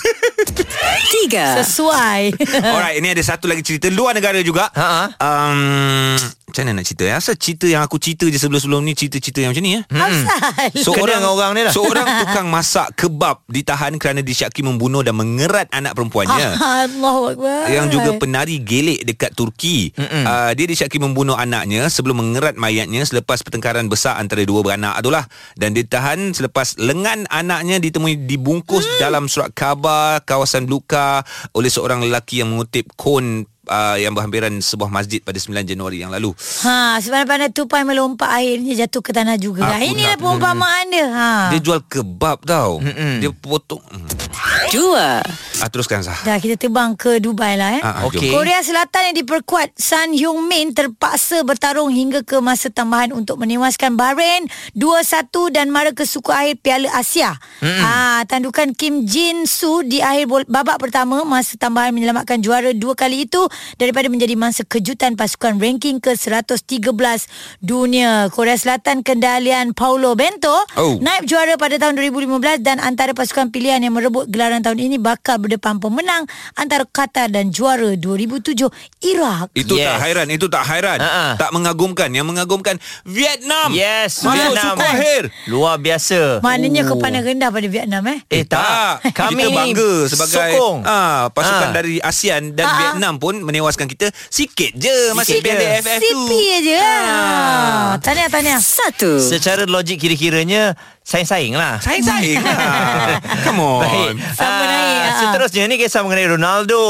Tiga. Sesuai. Alright, ini ada satu lagi cerita luar negara juga. Ha-ha. Um, macam mana nak cerita? ya? Asal cerita yang aku cerita je sebelum-sebelum ni cerita-certa yang macam ni ya? Asal. Kena dengan orang ni lah. Seorang tukang masak kebab ditahan kerana disyaki membunuh dan mengerat anak perempuannya. Allahu Akbar. yang juga penari gelik dekat Turki. Uh, dia disyaki membunuh anaknya sebelum mengerat mayatnya selepas pertengkaran besar antara dua beranak itulah dan ditahan selepas lengan anaknya ditemui dibungkus dalam surat khabar kawasan Luka oleh seorang lelaki yang mengutip kon uh, yang berhampiran sebuah masjid pada 9 Januari yang lalu. Ha, sebenarnya tupai melompat akhirnya jatuh ke tanah juga. Aku Inilah nak- perumpamaan dia. Ha. Dia jual kebab tau. Dia potong. Dua. Ah, teruskan Sah. Dah kita terbang ke Dubai lah eh. Ah, ah, jom. Korea Selatan yang diperkuat Sun Hyung Min terpaksa bertarung hingga ke masa tambahan untuk menewaskan Bahrain 2-1 dan mara ke suku akhir Piala Asia. Ah, tandukan Kim Jin Soo di akhir babak pertama masa tambahan menyelamatkan juara dua kali itu daripada menjadi mangsa kejutan pasukan ranking ke 113 dunia. Korea Selatan kendalian Paulo Bento Oh. naib juara pada tahun 2015 dan antara pasukan pilihan yang merebut gelaran tahun ini bakal berdepan pemenang antara Qatar dan juara 2007 Iraq. Itu Yes. tak hairan, itu tak hairan. Ha-ha. Tak mengagumkan. Yang mengagumkan Vietnam. Yes, Masuk Vietnam. suku akhir. Luar biasa. Maknanya kau pandang rendah pada Vietnam eh? Eh tak. kita Kami ni bangga sebagai sokong. ah, pasukan Ah. dari ASEAN dan ah. Vietnam pun menewaskan kita sikit je masih Sikit Piala je. AFF tu. CP aja. Ah. Tahniah, tahniah. Satu. Secara logik kira-kiranya saing-saing lah. Saing-saing lah. Come on. Baik. Sama Ah, naik, ah. Seterusnya ni kisah mengenai Ronaldo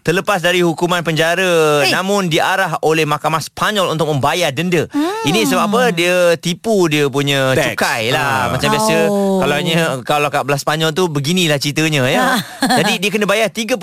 terlepas dari hukuman penjara Hey. namun diarah oleh mahkamah Spanyol untuk membayar denda. Hmm. Ini sebab apa? Dia tipu dia punya Tax. cukai lah. Ah. Macam biasa Oh. kalau kalau kat belah Spanyol tu beginilah ceritanya ya. Jadi dia kena bayar 3.57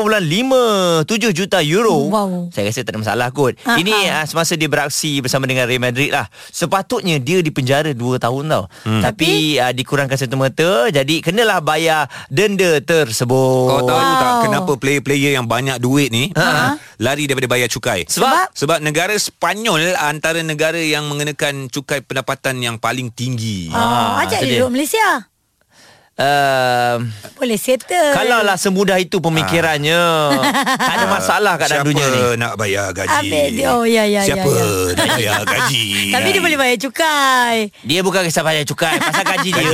juta euro. Wow. Saya rasa tak ada masalah kot. Ah, Ini ah, semasa dia beraksi bersama dengan Real Madrid lah. Sepatutnya dia dipenjara 2 tahun tau. Tapi ah, dikurangkan serta-merta jadi kenalah bayar denda tersebut. Kau tahu Wow. tak kenapa player-player yang banyak duit ni Ha. lari daripada bayar cukai? Sebab? Sebab negara Spanyol antara negara yang mengenakan cukai pendapatan yang paling tinggi. Ah, ajak dia dia. duduk Malaysia. Uh, Boleh settle. kalau lah semudah itu pemikirannya Tak ada masalah kat Siapa dalam dunia ni nak bayar gaji? Dia. Oh, ya, ya, ya, Siapa ya. nak bayar gaji? Tapi dia boleh bayar cukai. Dia bukan kisah bayar cukai Pasal gaji dia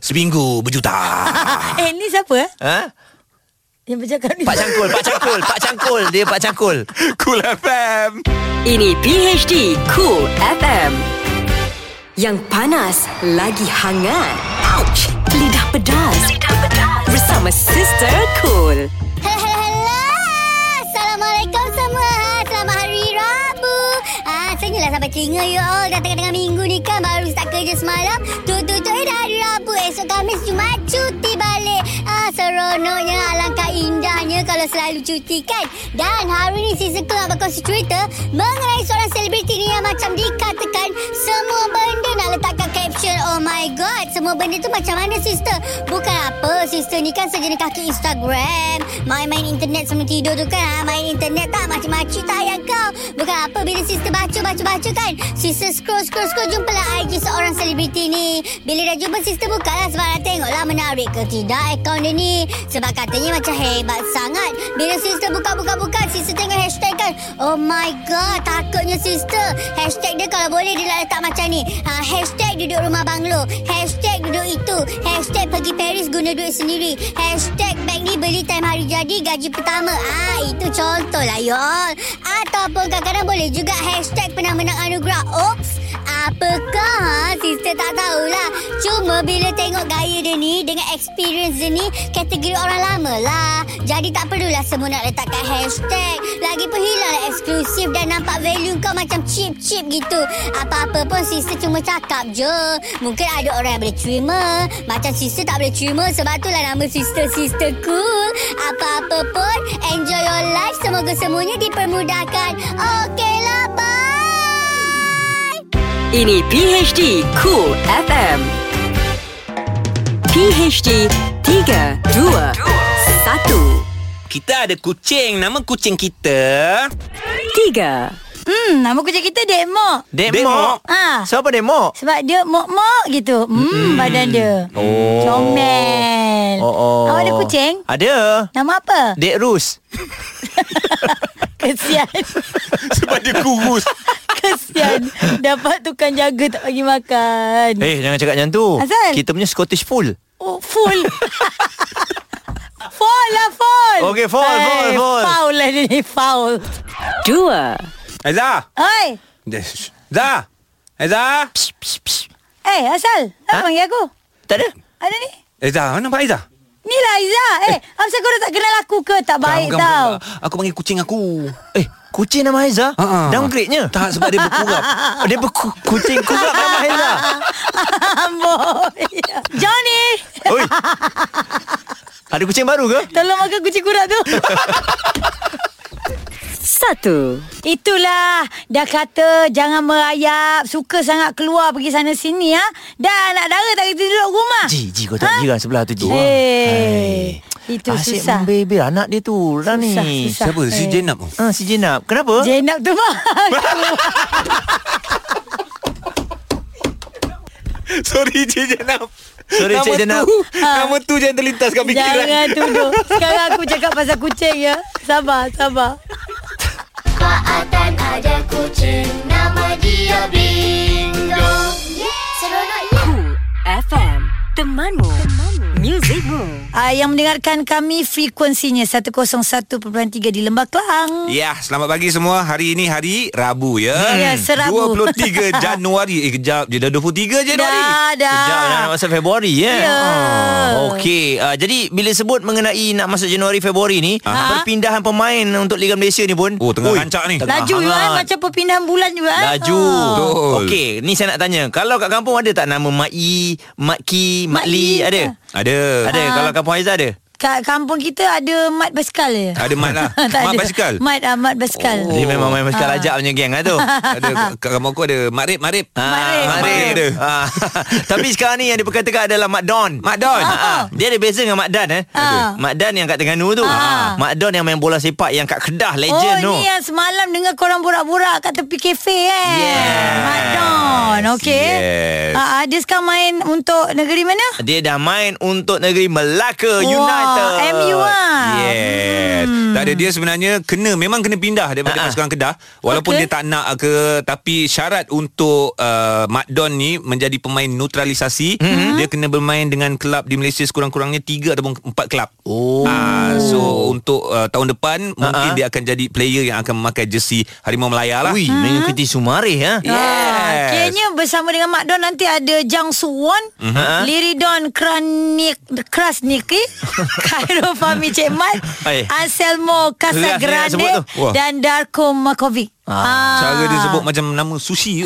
Seminggu berjuta. Eh, ni siapa ha? Yang bercakap ni. Pak Cangkul Pak Cangkul Pak Cangkul Dia Pak Cangkul cool FM. Ini PHD Cool FM. Yang panas lagi hangat. Ouch! Pedas. Lidah pedas. Bersama Sister Cool. Hello, hello, hello. Assalamualaikum semua. Selamat hari Rabu. Ah, sampai telinga you all. Dah tengah-tengah minggu ni kan baru start kerja semalam. Tu-tu-tu eh dah hari Rabu. Esok Khamis Jumaat cuti balik. Ah, seronoknya alangkah indahnya kalau selalu cuti kan. Dan hari ni Sekul nak berkongsi cerita mengenai seorang selebriti ni yang macam dikatakan semua benda nak letakkan caption. Oh my god, semua benda tu macam mana sister? Bukan apa, sister ni kan sejenis kaki Instagram. Main-main internet sebelum tidur tu kan. ah, Main internet tak macam-macam tak yang kau. Bukan apa bila sister baca-baca-baca kan. Sister scroll-scroll-scroll jumpalah IG seorang selebriti ni. Bila dah jumpa sister bukalah sebab nak tengoklah menarik ke tidak akaun dia ni. Sebab katanya macam hebat sangat. Bila sister buka-buka-buka, sister tengok hashtag kan. Oh my god, takutnya sister. Hashtag dia kalau boleh dia nak letak macam ni. Ha, hashtag duduk rumah banglo. Hashtag duduk itu. Hashtag pergi Paris guna duit sendiri. Hashtag bag ni beli time hari jadi gaji pertama. Ah, itu contoh lah you all. Ataupun kadang-kadang boleh juga hashtag pernah menang anugerah. Oops. Apakah ha? Sister tak tahulah. Cuma bila tengok gaya dia ni Dengan experience dia ni Kategori orang lama lah. Jadi tak perlulah semua nak letakkan hashtag. Lagipun hilanglah eksklusif Dan nampak value kau macam cheap-cheap gitu. Apa-apa pun sister cuma cakap je. Mungkin ada orang yang boleh terima. Macam sister tak boleh terima Sebab tu lah nama sister-sister cool Apa-apa pun Enjoy your life. Semoga semuanya dipermudahkan. Okay lah bye Ini PHD Cool FM. PHD 3, 2, 1. Kita ada kucing. Nama kucing kita... 3. Hmm, nama kucing kita Dek Mok. Dek Dek Mok. Ah. Siapa Dek Mok? Sebab dia mok-mok gitu. Hmm, badan dia. Oh. Comel. Oh, oh. Awak ada kucing? Ada. Nama apa? Dek Rus. Kesian. Sebab dia kurus. Kesian. Dapat tukang jaga tak bagi makan. Eh, jangan cakap macam tu. Asal? Kita punya Scottish Full. Oh, full. Fall lah, fall. Okey, fall, Eh, fall, fall. Foul lah dia ni, foul. Dua. Aizah. Oi. Zah. Aizah. Eh, asal? Apa Ha? panggil aku? Tak ada. Ada ni? Aizah, mana Pak Aizah? Ni lah Izzah. Eh, asal kau dah tak kenal aku ke? Tak baik Bukan, tau. bukan. Aku panggil kucing aku. Eh, kucing nama Haiza? Ha-ha. Downgrade-nya? Tak, sebab dia berkurap. Dia berku- kucing kurap nama Haiza. Amboi. Johnny. Oi. Ada kucing baru ke? Tolong makan kucing kurak tu. Satu. Itulah Dah kata Jangan merayap Suka sangat keluar Pergi sana sini ha? Dah anak dara tak kita duduk rumah Ji, Ji kau tak ha? jiran sebelah tu Ji. Eh, Itu Asyik susah membebel anak dia tu lah ni. Susah. Siapa? Si Eh. Jenab. Ah, si Jenab. Kenapa? Jenab tu mah Sorry Cik Jenab. Sorry, nama Cik Jenab. Tu, Nama tu jangan terlintas kat fikiran. Jangan tuduh Sekarang aku cakap pasal kucing ya Sabar Sabar Pak Atan ada kucing Nama dia Bingo Seronoknya Cool FM. Temanmu. Temanmu. Muzikmu. uh, Yang mendengarkan kami Frekuensinya 101.3 di Lembah Kelang Ya, selamat pagi semua. Hari ini hari Rabu ya. Ya, serabu. 23 Januari. Eh, kejap je dah 23 Januari. Dah dah Sekejap dah nak masuk Februari ya. Ya. Ah, Okey, uh, jadi bila sebut mengenai nak masuk Januari Februari ni, Aha. perpindahan pemain untuk Liga Malaysia ni pun Oh, tengah rancak ni. tengah Laju juga eh. Macam perpindahan bulan juga eh. Laju. Betul. Okey Ni saya nak tanya Kalau kat kampung ada tak Nama Mak I Mak Ki Mak Mak Li I Ada. Ada. Ada Kalau kampung Aizah ada Kat kampung kita ada mat basikal je. Ada mat lah. Mat ada. basikal? Mat, uh, mat basikal. Dia memang main basikal Ah. ajak punya geng lah tu ada kat kampung aku ada Makrib, Makrib. Makrib. Makrib ada. Ah, Tapi sekarang ni yang diperkatakan adalah Mak Don Mak Don. Ah, ah. Dia ada beza dengan Mak Dan eh. Ah. Mak Dan yang kat Terengganu tu. Ah. Mak Don yang main bola sepak yang kat Kedah Oh legend tu. ni yang semalam dengar korang borak-borak kat tepi kafe eh. Yes. Mat Don. Okey. Yes. Ah, ah, dia sekarang main untuk negeri mana? Dia dah main untuk negeri Melaka Wah, United. MU lah. Yes. Hmm. Tak ada dia sebenarnya kena memang kena pindah daripada Ha-ha. pasukan Kedah walaupun Okey. dia tak nak ke tapi syarat untuk uh, Mat Don ni menjadi pemain neutralisasi mm-hmm. dia kena bermain dengan kelab di Malaysia sekurang-kurangnya 3 ataupun 4 kelab. Oh. Ah, so untuk uh, tahun depan mungkin Ha-ha. dia akan jadi player yang akan memakai jersey Harimau Melaya lah. Ui, mengikuti Sumarih ha. Yes. Ah, Kiranya bersama dengan Mak Don nanti ada Jang Suwon, Mhm. Liridon Kranik Krasniki, Khairul Fahmi Cik Mat, Hai. Anselmo Casagrande dan Darko Makovic. Ah. Cara dia sebut macam nama sushi.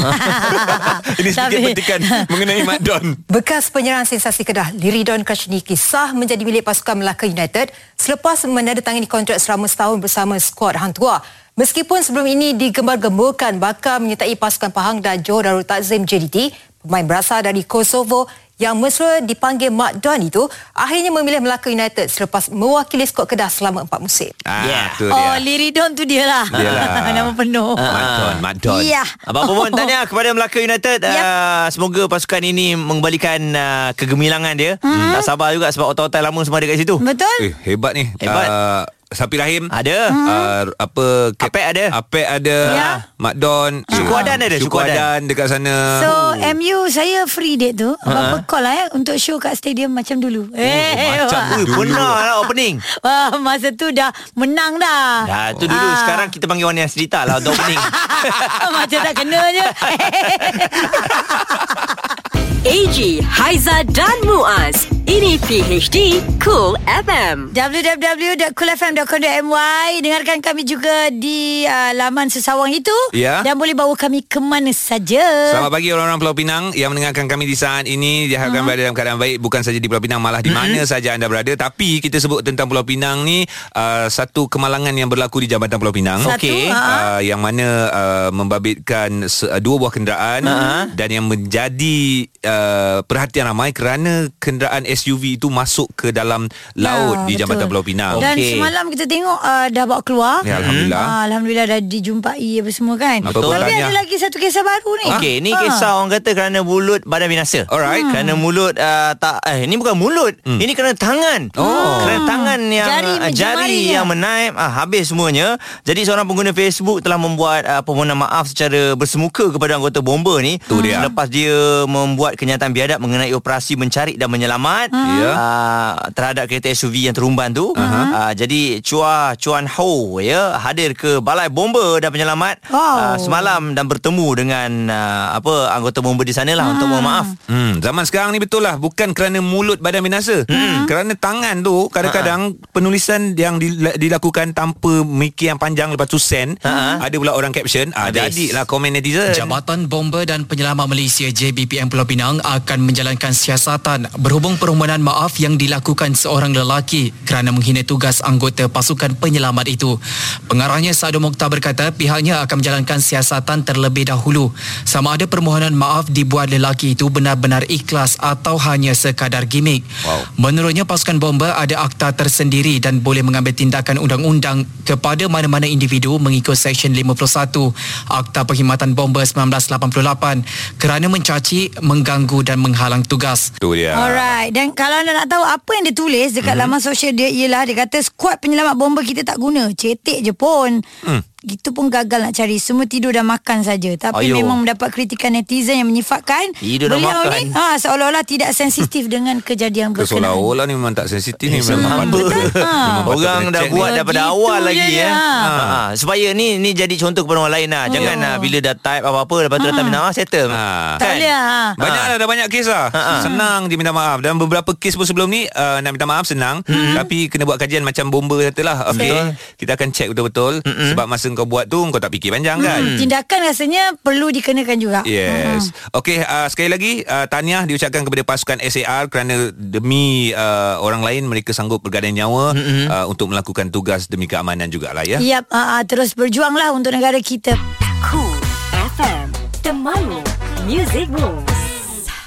Ini sedikit Tapi- petikan mengenai Mat Don. Bekas penyerang sensasi Kedah, Liridon Krasniki sah menjadi milik pasukan Melaka United selepas menandatangani kontrak selama setahun bersama skuad Hang Tuah. Meskipun sebelum ini digembar-gemburkan bakal menyertai pasukan Pahang dan Johor Darul Takzim JDT, pemain berasal dari Kosovo yang mesra dipanggil Mak Don itu akhirnya memilih Melaka United selepas mewakili skuad Kedah selama empat musim. Ah, Yeah. tu dia. Oh, Liridon tu dia lah. Dia lah. Nama penuh. Mat Don, Mat Don. Ya. Apa-apa pun tanya kepada Melaka United Yep. uh, Semoga pasukan ini mengembalikan uh, kegemilangan dia hmm. Tak sabar juga sebab otak-otak lama semua ada kat situ Betul? Eh, hebat ni. Hebat. Uh, Sapi Rahim. Ada Uh, apa Kap- Apek ada. Apek ada Ya. Mak Don Suku Adan ada, Suku Adan. Adan dekat sana So MU saya free date tu Apa-apa call lah eh Untuk show kat stadium macam dulu Eh macam wah. Dulu. pernah lah opening Wah, Masa tu dah menang dah Dah tu dulu Ah. Sekarang kita panggil Wani Asrita lah Untuk opening Macam tak kena je AG, Haiza dan Muaz. Ini PHD Cool FM. www.coolfm.com.my Dengarkan kami juga di uh, laman sesawang itu Ya. Dan boleh bawa kami ke mana saja Selamat pagi orang-orang Pulau Pinang yang mendengarkan kami di saat ini diharapkan berada dalam keadaan baik bukan saja di Pulau Pinang malah di mana saja anda berada tapi kita sebut tentang Pulau Pinang ni uh, satu kemalangan yang berlaku di Jambatan Pulau Pinang Satu, Okey. ha. uh, yang mana uh, membabitkan se- uh, dua buah kenderaan Ha. dan yang menjadi uh, perhatian ramai kerana kenderaan SUV itu masuk ke dalam laut di Jambatan betul. Pulau Pinang. Dan Okey. semalam kita tengok uh, dah bawa keluar. Ya, Alhamdulillah. Ah, Alhamdulillah dah dijumpai apa semua kan. Apa Betul. Tapi ada lagi satu kisah baru ni. Okey, ni Ah. kisah orang kata kerana mulut badan binasa. Alright. Hmm. Kerana mulut uh, tak eh ini bukan mulut. Ini kerana tangan. Oh. Kerana tangan yang Jari uh, jari yang menaip ah, habis semuanya. Jadi seorang pengguna Facebook telah membuat uh, permohonan maaf secara bersemuka kepada anggota bomba ni. Tu dia. Selepas dia membuat kenyataan biadab mengenai operasi mencari dan menyelamat Ya. uh, terhadap kereta SUV yang terumban tu. Uh-huh. Uh, jadi Chua Chuan Ho ya hadir ke balai bomba dan penyelamat Wow. uh, semalam dan bertemu dengan uh, apa anggota bomba di sana lah untuk mohon maaf. Hmm, zaman sekarang ni betul lah bukan kerana mulut badan binasa. Hmm. Kerana tangan tu kadang-kadang penulisan yang dil- dilakukan tanpa mikir yang panjang lepas tu send, Ha. ada pula orang caption, ah Habis. jadilah komen netizen. Jabatan Bomba dan Penyelamat Malaysia JBPM Pulau Pinang akan menjalankan siasatan berhubung permohonan maaf yang dilakukan seorang lelaki kerana menghina tugas anggota pasukan penyelamat itu. Pengarahnya Sadu Mokhtar berkata pihaknya akan menjalankan siasatan terlebih dahulu sama ada permohonan maaf dibuat lelaki itu benar-benar ikhlas atau hanya sekadar gimmick. Wow. Menurutnya pasukan bomba ada akta tersendiri dan boleh mengambil tindakan undang-undang kepada mana-mana individu mengikut Seksyen 51 Akta Perkhidmatan Bomba 1988 kerana mencaci, mengganggu dan menghalang tugas. Tu dia. Alright Dan kalau anda nak tahu Apa yang dia tulis Dekat Mhm. laman sosial dia Ialah dia kata Skuad penyelamat bomba kita tak guna Cetek je pun Hmm. Itu pun gagal nak cari Semua tidur dan makan saja Tapi Ayuh. memang mendapat kritikan netizen Yang menyifatkan Tidur dan Beliau makan. ni ha, Seolah-olah tidak sensitif Dengan kejadian Ke berkenaan seolah-olah ni memang tak sensitif ni memang Hamba. patut. Ha. Memang Orang dah buat daripada awal lagi ya. Ha. Ha. ha. Supaya ni ni jadi contoh kepada orang lain lah. Jangan Oh. uh, bila dah type apa-apa lepas tu datang minta maaf settle. Ha. Tak boleh ha. Banyak lah dah banyak kes lah Senang dia minta maaf Dan beberapa kes pun sebelum ni uh, Nak minta maaf senang Tapi kena buat kajian macam bomba kata lah Okay Kita akan check betul-betul Sebab masa kau buat tu Kau tak fikir panjang kan Tindakan rasanya Perlu dikenakan juga Yes. Okey, uh, sekali lagi uh, tahniah diucapkan kepada pasukan SAR kerana demi uh, orang lain mereka sanggup bergadang nyawa mm-hmm. uh, untuk melakukan tugas demi keamanan jugalah ya. Yap, uh, uh, terus berjuanglah untuk negara kita. Cool FM Temanmu Music Rules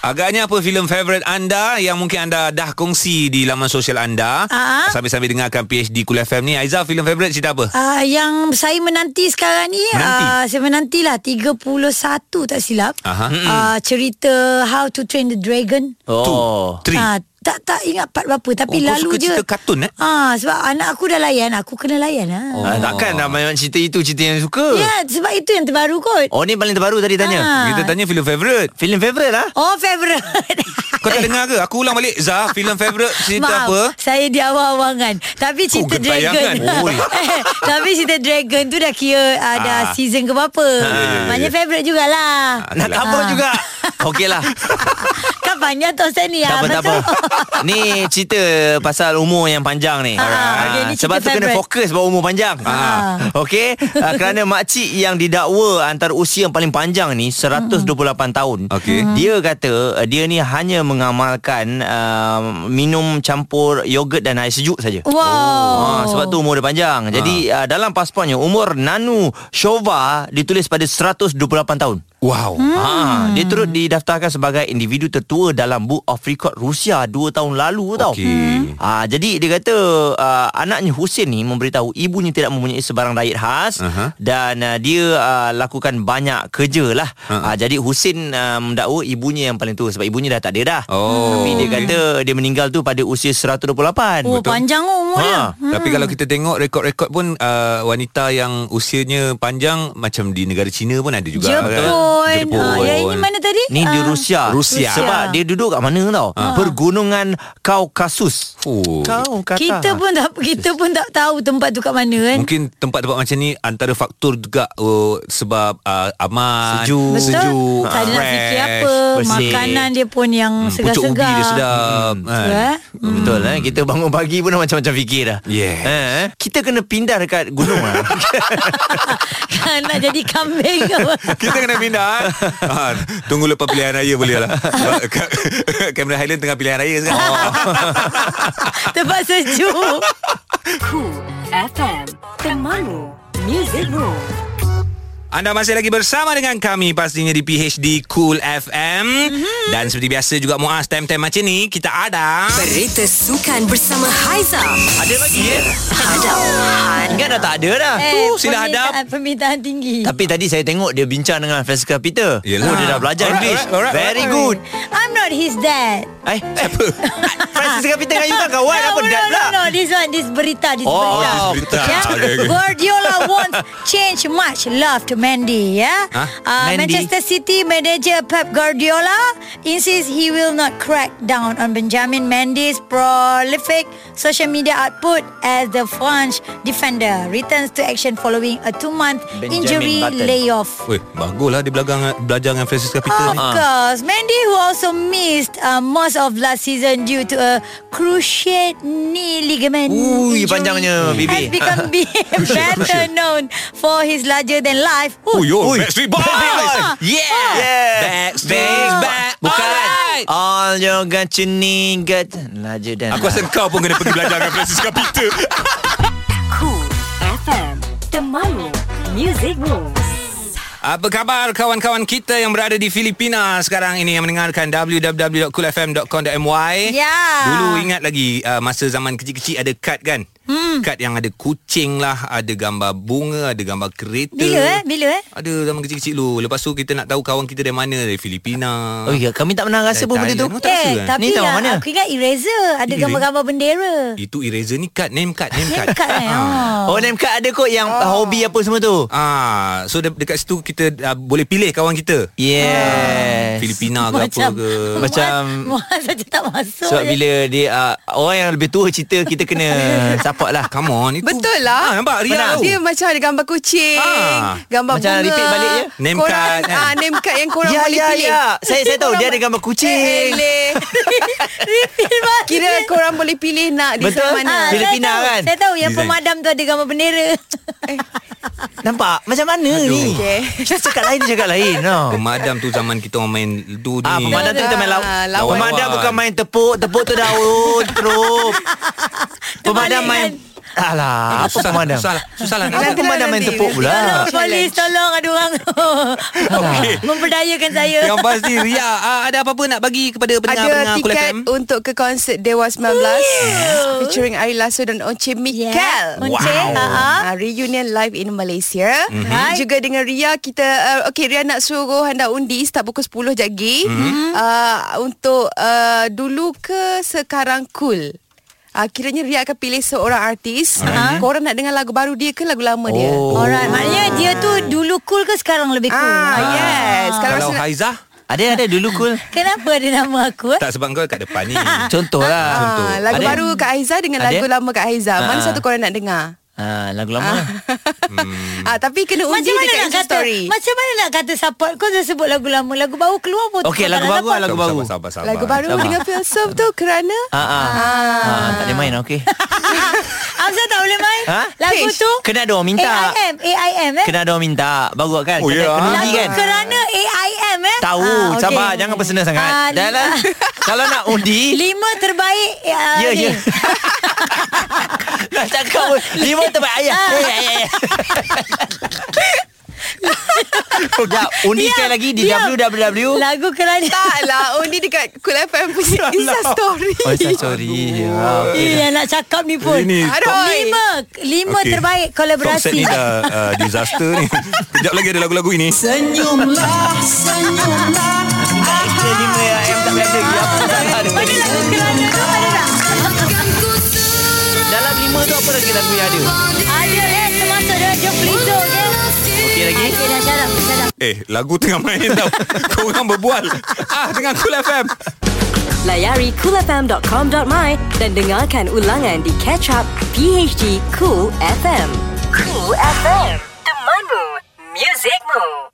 Agaknya apa filem favourite anda yang mungkin anda dah kongsi di laman sosial anda Ah. sambil-sambil dengarkan PhD Cool FM ni. Aiza, filem favourite cerita apa? Uh, yang saya menanti sekarang ni Menanti? Uh, Saya menantilah 31 tak silap Aha. uh, Cerita How to Train the Dragon Oh. Three. Ah, tak tak ingat part berapa tapi Oh, kau lalu suka je. cerita kartun, eh? Ah sebab anak aku dah layan, aku kena layan ah. Oh. Ah, takkan dah banyak cerita itu cerita yang suka. Ya, sebab itu yang terbaru kot. Oh ni paling terbaru tadi tanya. Ah. Kita tanya filem favourite. Filem favourite lah. Oh, favorite. Kau tak dengar ke? Aku ulang balik. Zah, filem favourite cerita Maaf, apa? Saya di awal-awal kan Tapi cerita gentayangan. Dragon. Tapi cerita Dragon tu dah kira Ada Ah. season ke berapa ya, ya. Maknanya favourite jugalah Nak Itulah. cover Ah. juga. Okey lah. Kan panjang tu Ustaz ni Tak ah, apa, tak apa. Ni cerita pasal umur yang panjang ni. Ah, Ah, okey, ni Sebab tu kena favourite. fokus bahawa umur panjang. Ah. Okey. Ah, kerana makcik yang didakwa antara usia yang paling panjang ni 128 tahun. Okey. Dia kata uh, dia ni hanya mengamalkan uh, minum campur yogurt dan air sejuk saja. Wow Ah, sebab tu umur dia panjang. Jadi uh, dalam paspornya umur Nanu Shova ditulis pada 128 tahun. Wow. Hmm. Ha, dia turut didaftarkan sebagai individu tertua dalam Book of Record Rusia 2 tahun lalu tau. Okey. Ha, jadi dia kata uh, anaknya Husin ni memberitahu ibunya tidak mempunyai sebarang diet khas Aha. dan uh, dia uh, lakukan banyak kerja lah. Ha. Uh, jadi Husin uh, mendakwa ibunya yang paling tua sebab ibunya dah tak ada dah. Oh, Tapi dia kata dia meninggal tu pada usia 128. Oh panjang umur dia Ha. Tapi kalau kita tengok rekod-rekod pun uh, wanita yang usianya panjang macam di negara China pun ada juga Jepun. kan. Ah, yang ini mana tadi? Ni di Ah. Rusia. Rusia. Sebab dia duduk kat mana tau? Pergunungan Kaukasus. Oh. Kau kata. Kita pun tak kita pun tak tahu tempat tu kat mana kan. Mungkin tempat-tempat macam ni antara faktor juga oh, sebab uh, aman, Sejuk. Betul. sejuk, tak ada fresh. fikir apa. bersih. Makanan dia pun yang Hmm, pucuk ubi segar-segar. dia sedap. Hmm. kan. Eh? Hmm. Betul eh Kita bangun pagi pun dah macam-macam fikir dah Yes. eh, Kita kena pindah dekat gunung lah Kan nak jadi kambing? Kita kena pindah eh? ha, Tunggu lepas pilihan raya boleh lah Cameron Highland tengah pilihan raya sekarang oh. Tempat sejuk. Cool FM Temanmu Music Rules Anda masih lagi bersama dengan kami pastinya di PHD Cool FM mm-hmm. dan seperti biasa juga Muaz time-time macam ni kita ada Berita sukan bersama Haiza. Ada lagi ya? Ada. Ingat dah tak ada dah. Eh, Tu, sila hadap. permintaan, tinggi. Tapi tadi saya tengok dia bincang dengan Francisca Peter. Yelah. Oh, dia dah belajar Alright, English. alright, alright, Very alright. good. I'm not his dad. Eh, siapa? Francisca Peter dengan you kan kawan no, apa no, dad no, pula? no, this one, this berita, this Oh, berita. this berita. Yeah? Okay, okay. Guardiola wants change much love to Mendy. Yeah, Huh? uh, Mendy. Manchester City manager Pep Guardiola insists he will not crack down on Benjamin Mendy's prolific social media output as the French defender returns to action following a two-month Benjamin injury Button. layoff. Weh, baguslah dia belajar belajar dengan Francisca Peter Of ni. course, Mendy who also missed uh, most of last season due to a cruciate knee ligament Ui, injury panjangnya, has become be- better known for his larger than life. Oh, yo, Ui. Backstreet Boys. Ah. Yeah. yeah. Backstreet back. Bukan. Alright. All you got you need got larger than Aku rasa kau pun kena pergi belajar dengan Francisca Peter. Cool FM. Temanmu. Music Moves. Apa khabar kawan-kawan kita yang berada di Filipina sekarang ini yang mendengarkan www.coolfm.com.my Ya. Dulu ingat lagi uh, masa zaman kecil-kecil ada kad kan? Hmm. Kad yang ada kucing lah, ada gambar bunga, ada gambar kereta. Bila eh? Bila eh? Ada zaman kecil-kecil dulu. Lepas tu kita nak tahu kawan kita dari mana, dari Filipina. Oh ya, kami tak pernah rasa pun benda tu. Oh, tak rasa Eh, kan? tapi Ni tahu ya, mana? aku ingat eraser ada gambar-gambar bendera. Itu eraser ni kad, name card, name card. Name card eh. Oh. Oh, name card ada kot yang oh. hobi apa semua tu. Ah, so de- dekat situ kita uh, boleh pilih kawan kita. Yes. Filipina ke apa ke. Macam- Muaz saja tak masuk. Sebab je. bila dia uh, orang yang lebih tua cerita kita kena support lah. Come on, itu. Betul lah. Ah, nampak Ria tahu. Dia macam ada gambar kucing, Ah. gambar Macam bunga. repeat balik je. Name korang, card, kan? Ah, name card yang korang Ya, boleh ya, pilih. ya. Saya saya tahu dia ada gambar kucing. Eh. Kira korang boleh pilih nak Betul. design mana. Ah, Filipina saya tahu, kan? Saya tahu yang Design. pemadam tu ada gambar bendera. Nampak? Macam mana ni? Okey. Kita cakap lain, dia cakap lain. No. Pemadam tu zaman kita orang main tu ni. Ah, pemadam tu kita main lawan. Lawan. Pemadam bukan main tepuk, tepuk tu daun, terup. Pemadam main Alah, apa pemadam? Susah lah. Susah lah. Apa Nanti lah, pemadam main tepuk pula? Tolong polis Tolong ada orang Okey. Memperdayakan saya Yang pasti Ria ah, Ada apa-apa nak bagi Kepada pendengar-pendengar Ada Cool tiket FM untuk ke konsert Dewa 19 featuring Ari Lasso dan Once Mikel. Yeah. Wow. ah. Uh, reunion live in Malaysia. Mhm. Mm-hmm. Juga dengan Ria kita uh, okey Ria nak suruh anda undi start pukul 10 jagi Mhm. mm-hmm. uh, untuk uh, dulu ke sekarang cool. Uh, kiranya Ria akan pilih seorang artis. Uh-huh. Korang nak dengar lagu baru dia ke lagu lama dia? Oh. Alright Maknanya dia tu Dulu cool ke sekarang lebih cool Ah, yes. Kalau Kalau rasa nak- Haiza Ada ada dulu cool. Kenapa ada nama aku eh? Tak sebab kau kat depan ni Contoh lah. Contoh. Ah, lagu Ada? baru Kak Aiza dengan Ada? lagu lama Kak Aiza. Mana Ah. satu korang nak dengar? Ah, lagu lama. Ah, tapi kena undi Macam mana dekat nak Insta kata story. Macam mana nak kata support Kau dah sebut lagu lama Lagu baru keluar pun Okey, lagu baru lah, support. lagu baru. Sabar, sabar, sabar. Lagu baru Sabar. dengan Phil Surf tu kerana Ah, ah. ah. tak ada main okey. Hamzah tak boleh main Ha? Lagu Fish. tu Kena ada orang minta. AIM AIM eh Kena ada orang minta. Baru kan? Oh, kena, ya. kena undi Lagu kan? kerana AIM eh Tahu, Ah, okey. sabar jangan personal sangat. Ah, Dah lah. Kalau nak undi, Lima terbaik uh, ya ya. Nak cakap pun Lima terbaik ayah Ah. Eh, eh, eh. Sekejap sekali lagi Di diam. www Lagu kerana tak lah undi dekat Cool FM punya Insta story. Oh saya sorry ah, okay. Ini yang nak cakap ni pun Ini Aduh. Lima Lima Okey. terbaik Top set kolaborasi ni dah uh, disaster ni Kejap lagi ada lagu-lagu ini Kita lima yang tak dia Mana lagu kerana Tu apa lagi lagu yang ada Ada eh termasuk dengan Jom Lizzo okay? Okey lagi Okay dah shut up, shut up. Eh lagu tengah main tau Korang berbual Ah dengan Cool FM Layari coolfm.com.my dan dengarkan ulangan di Catch Up PHD Cool FM. Cool FM. Temanmu. Musicmu.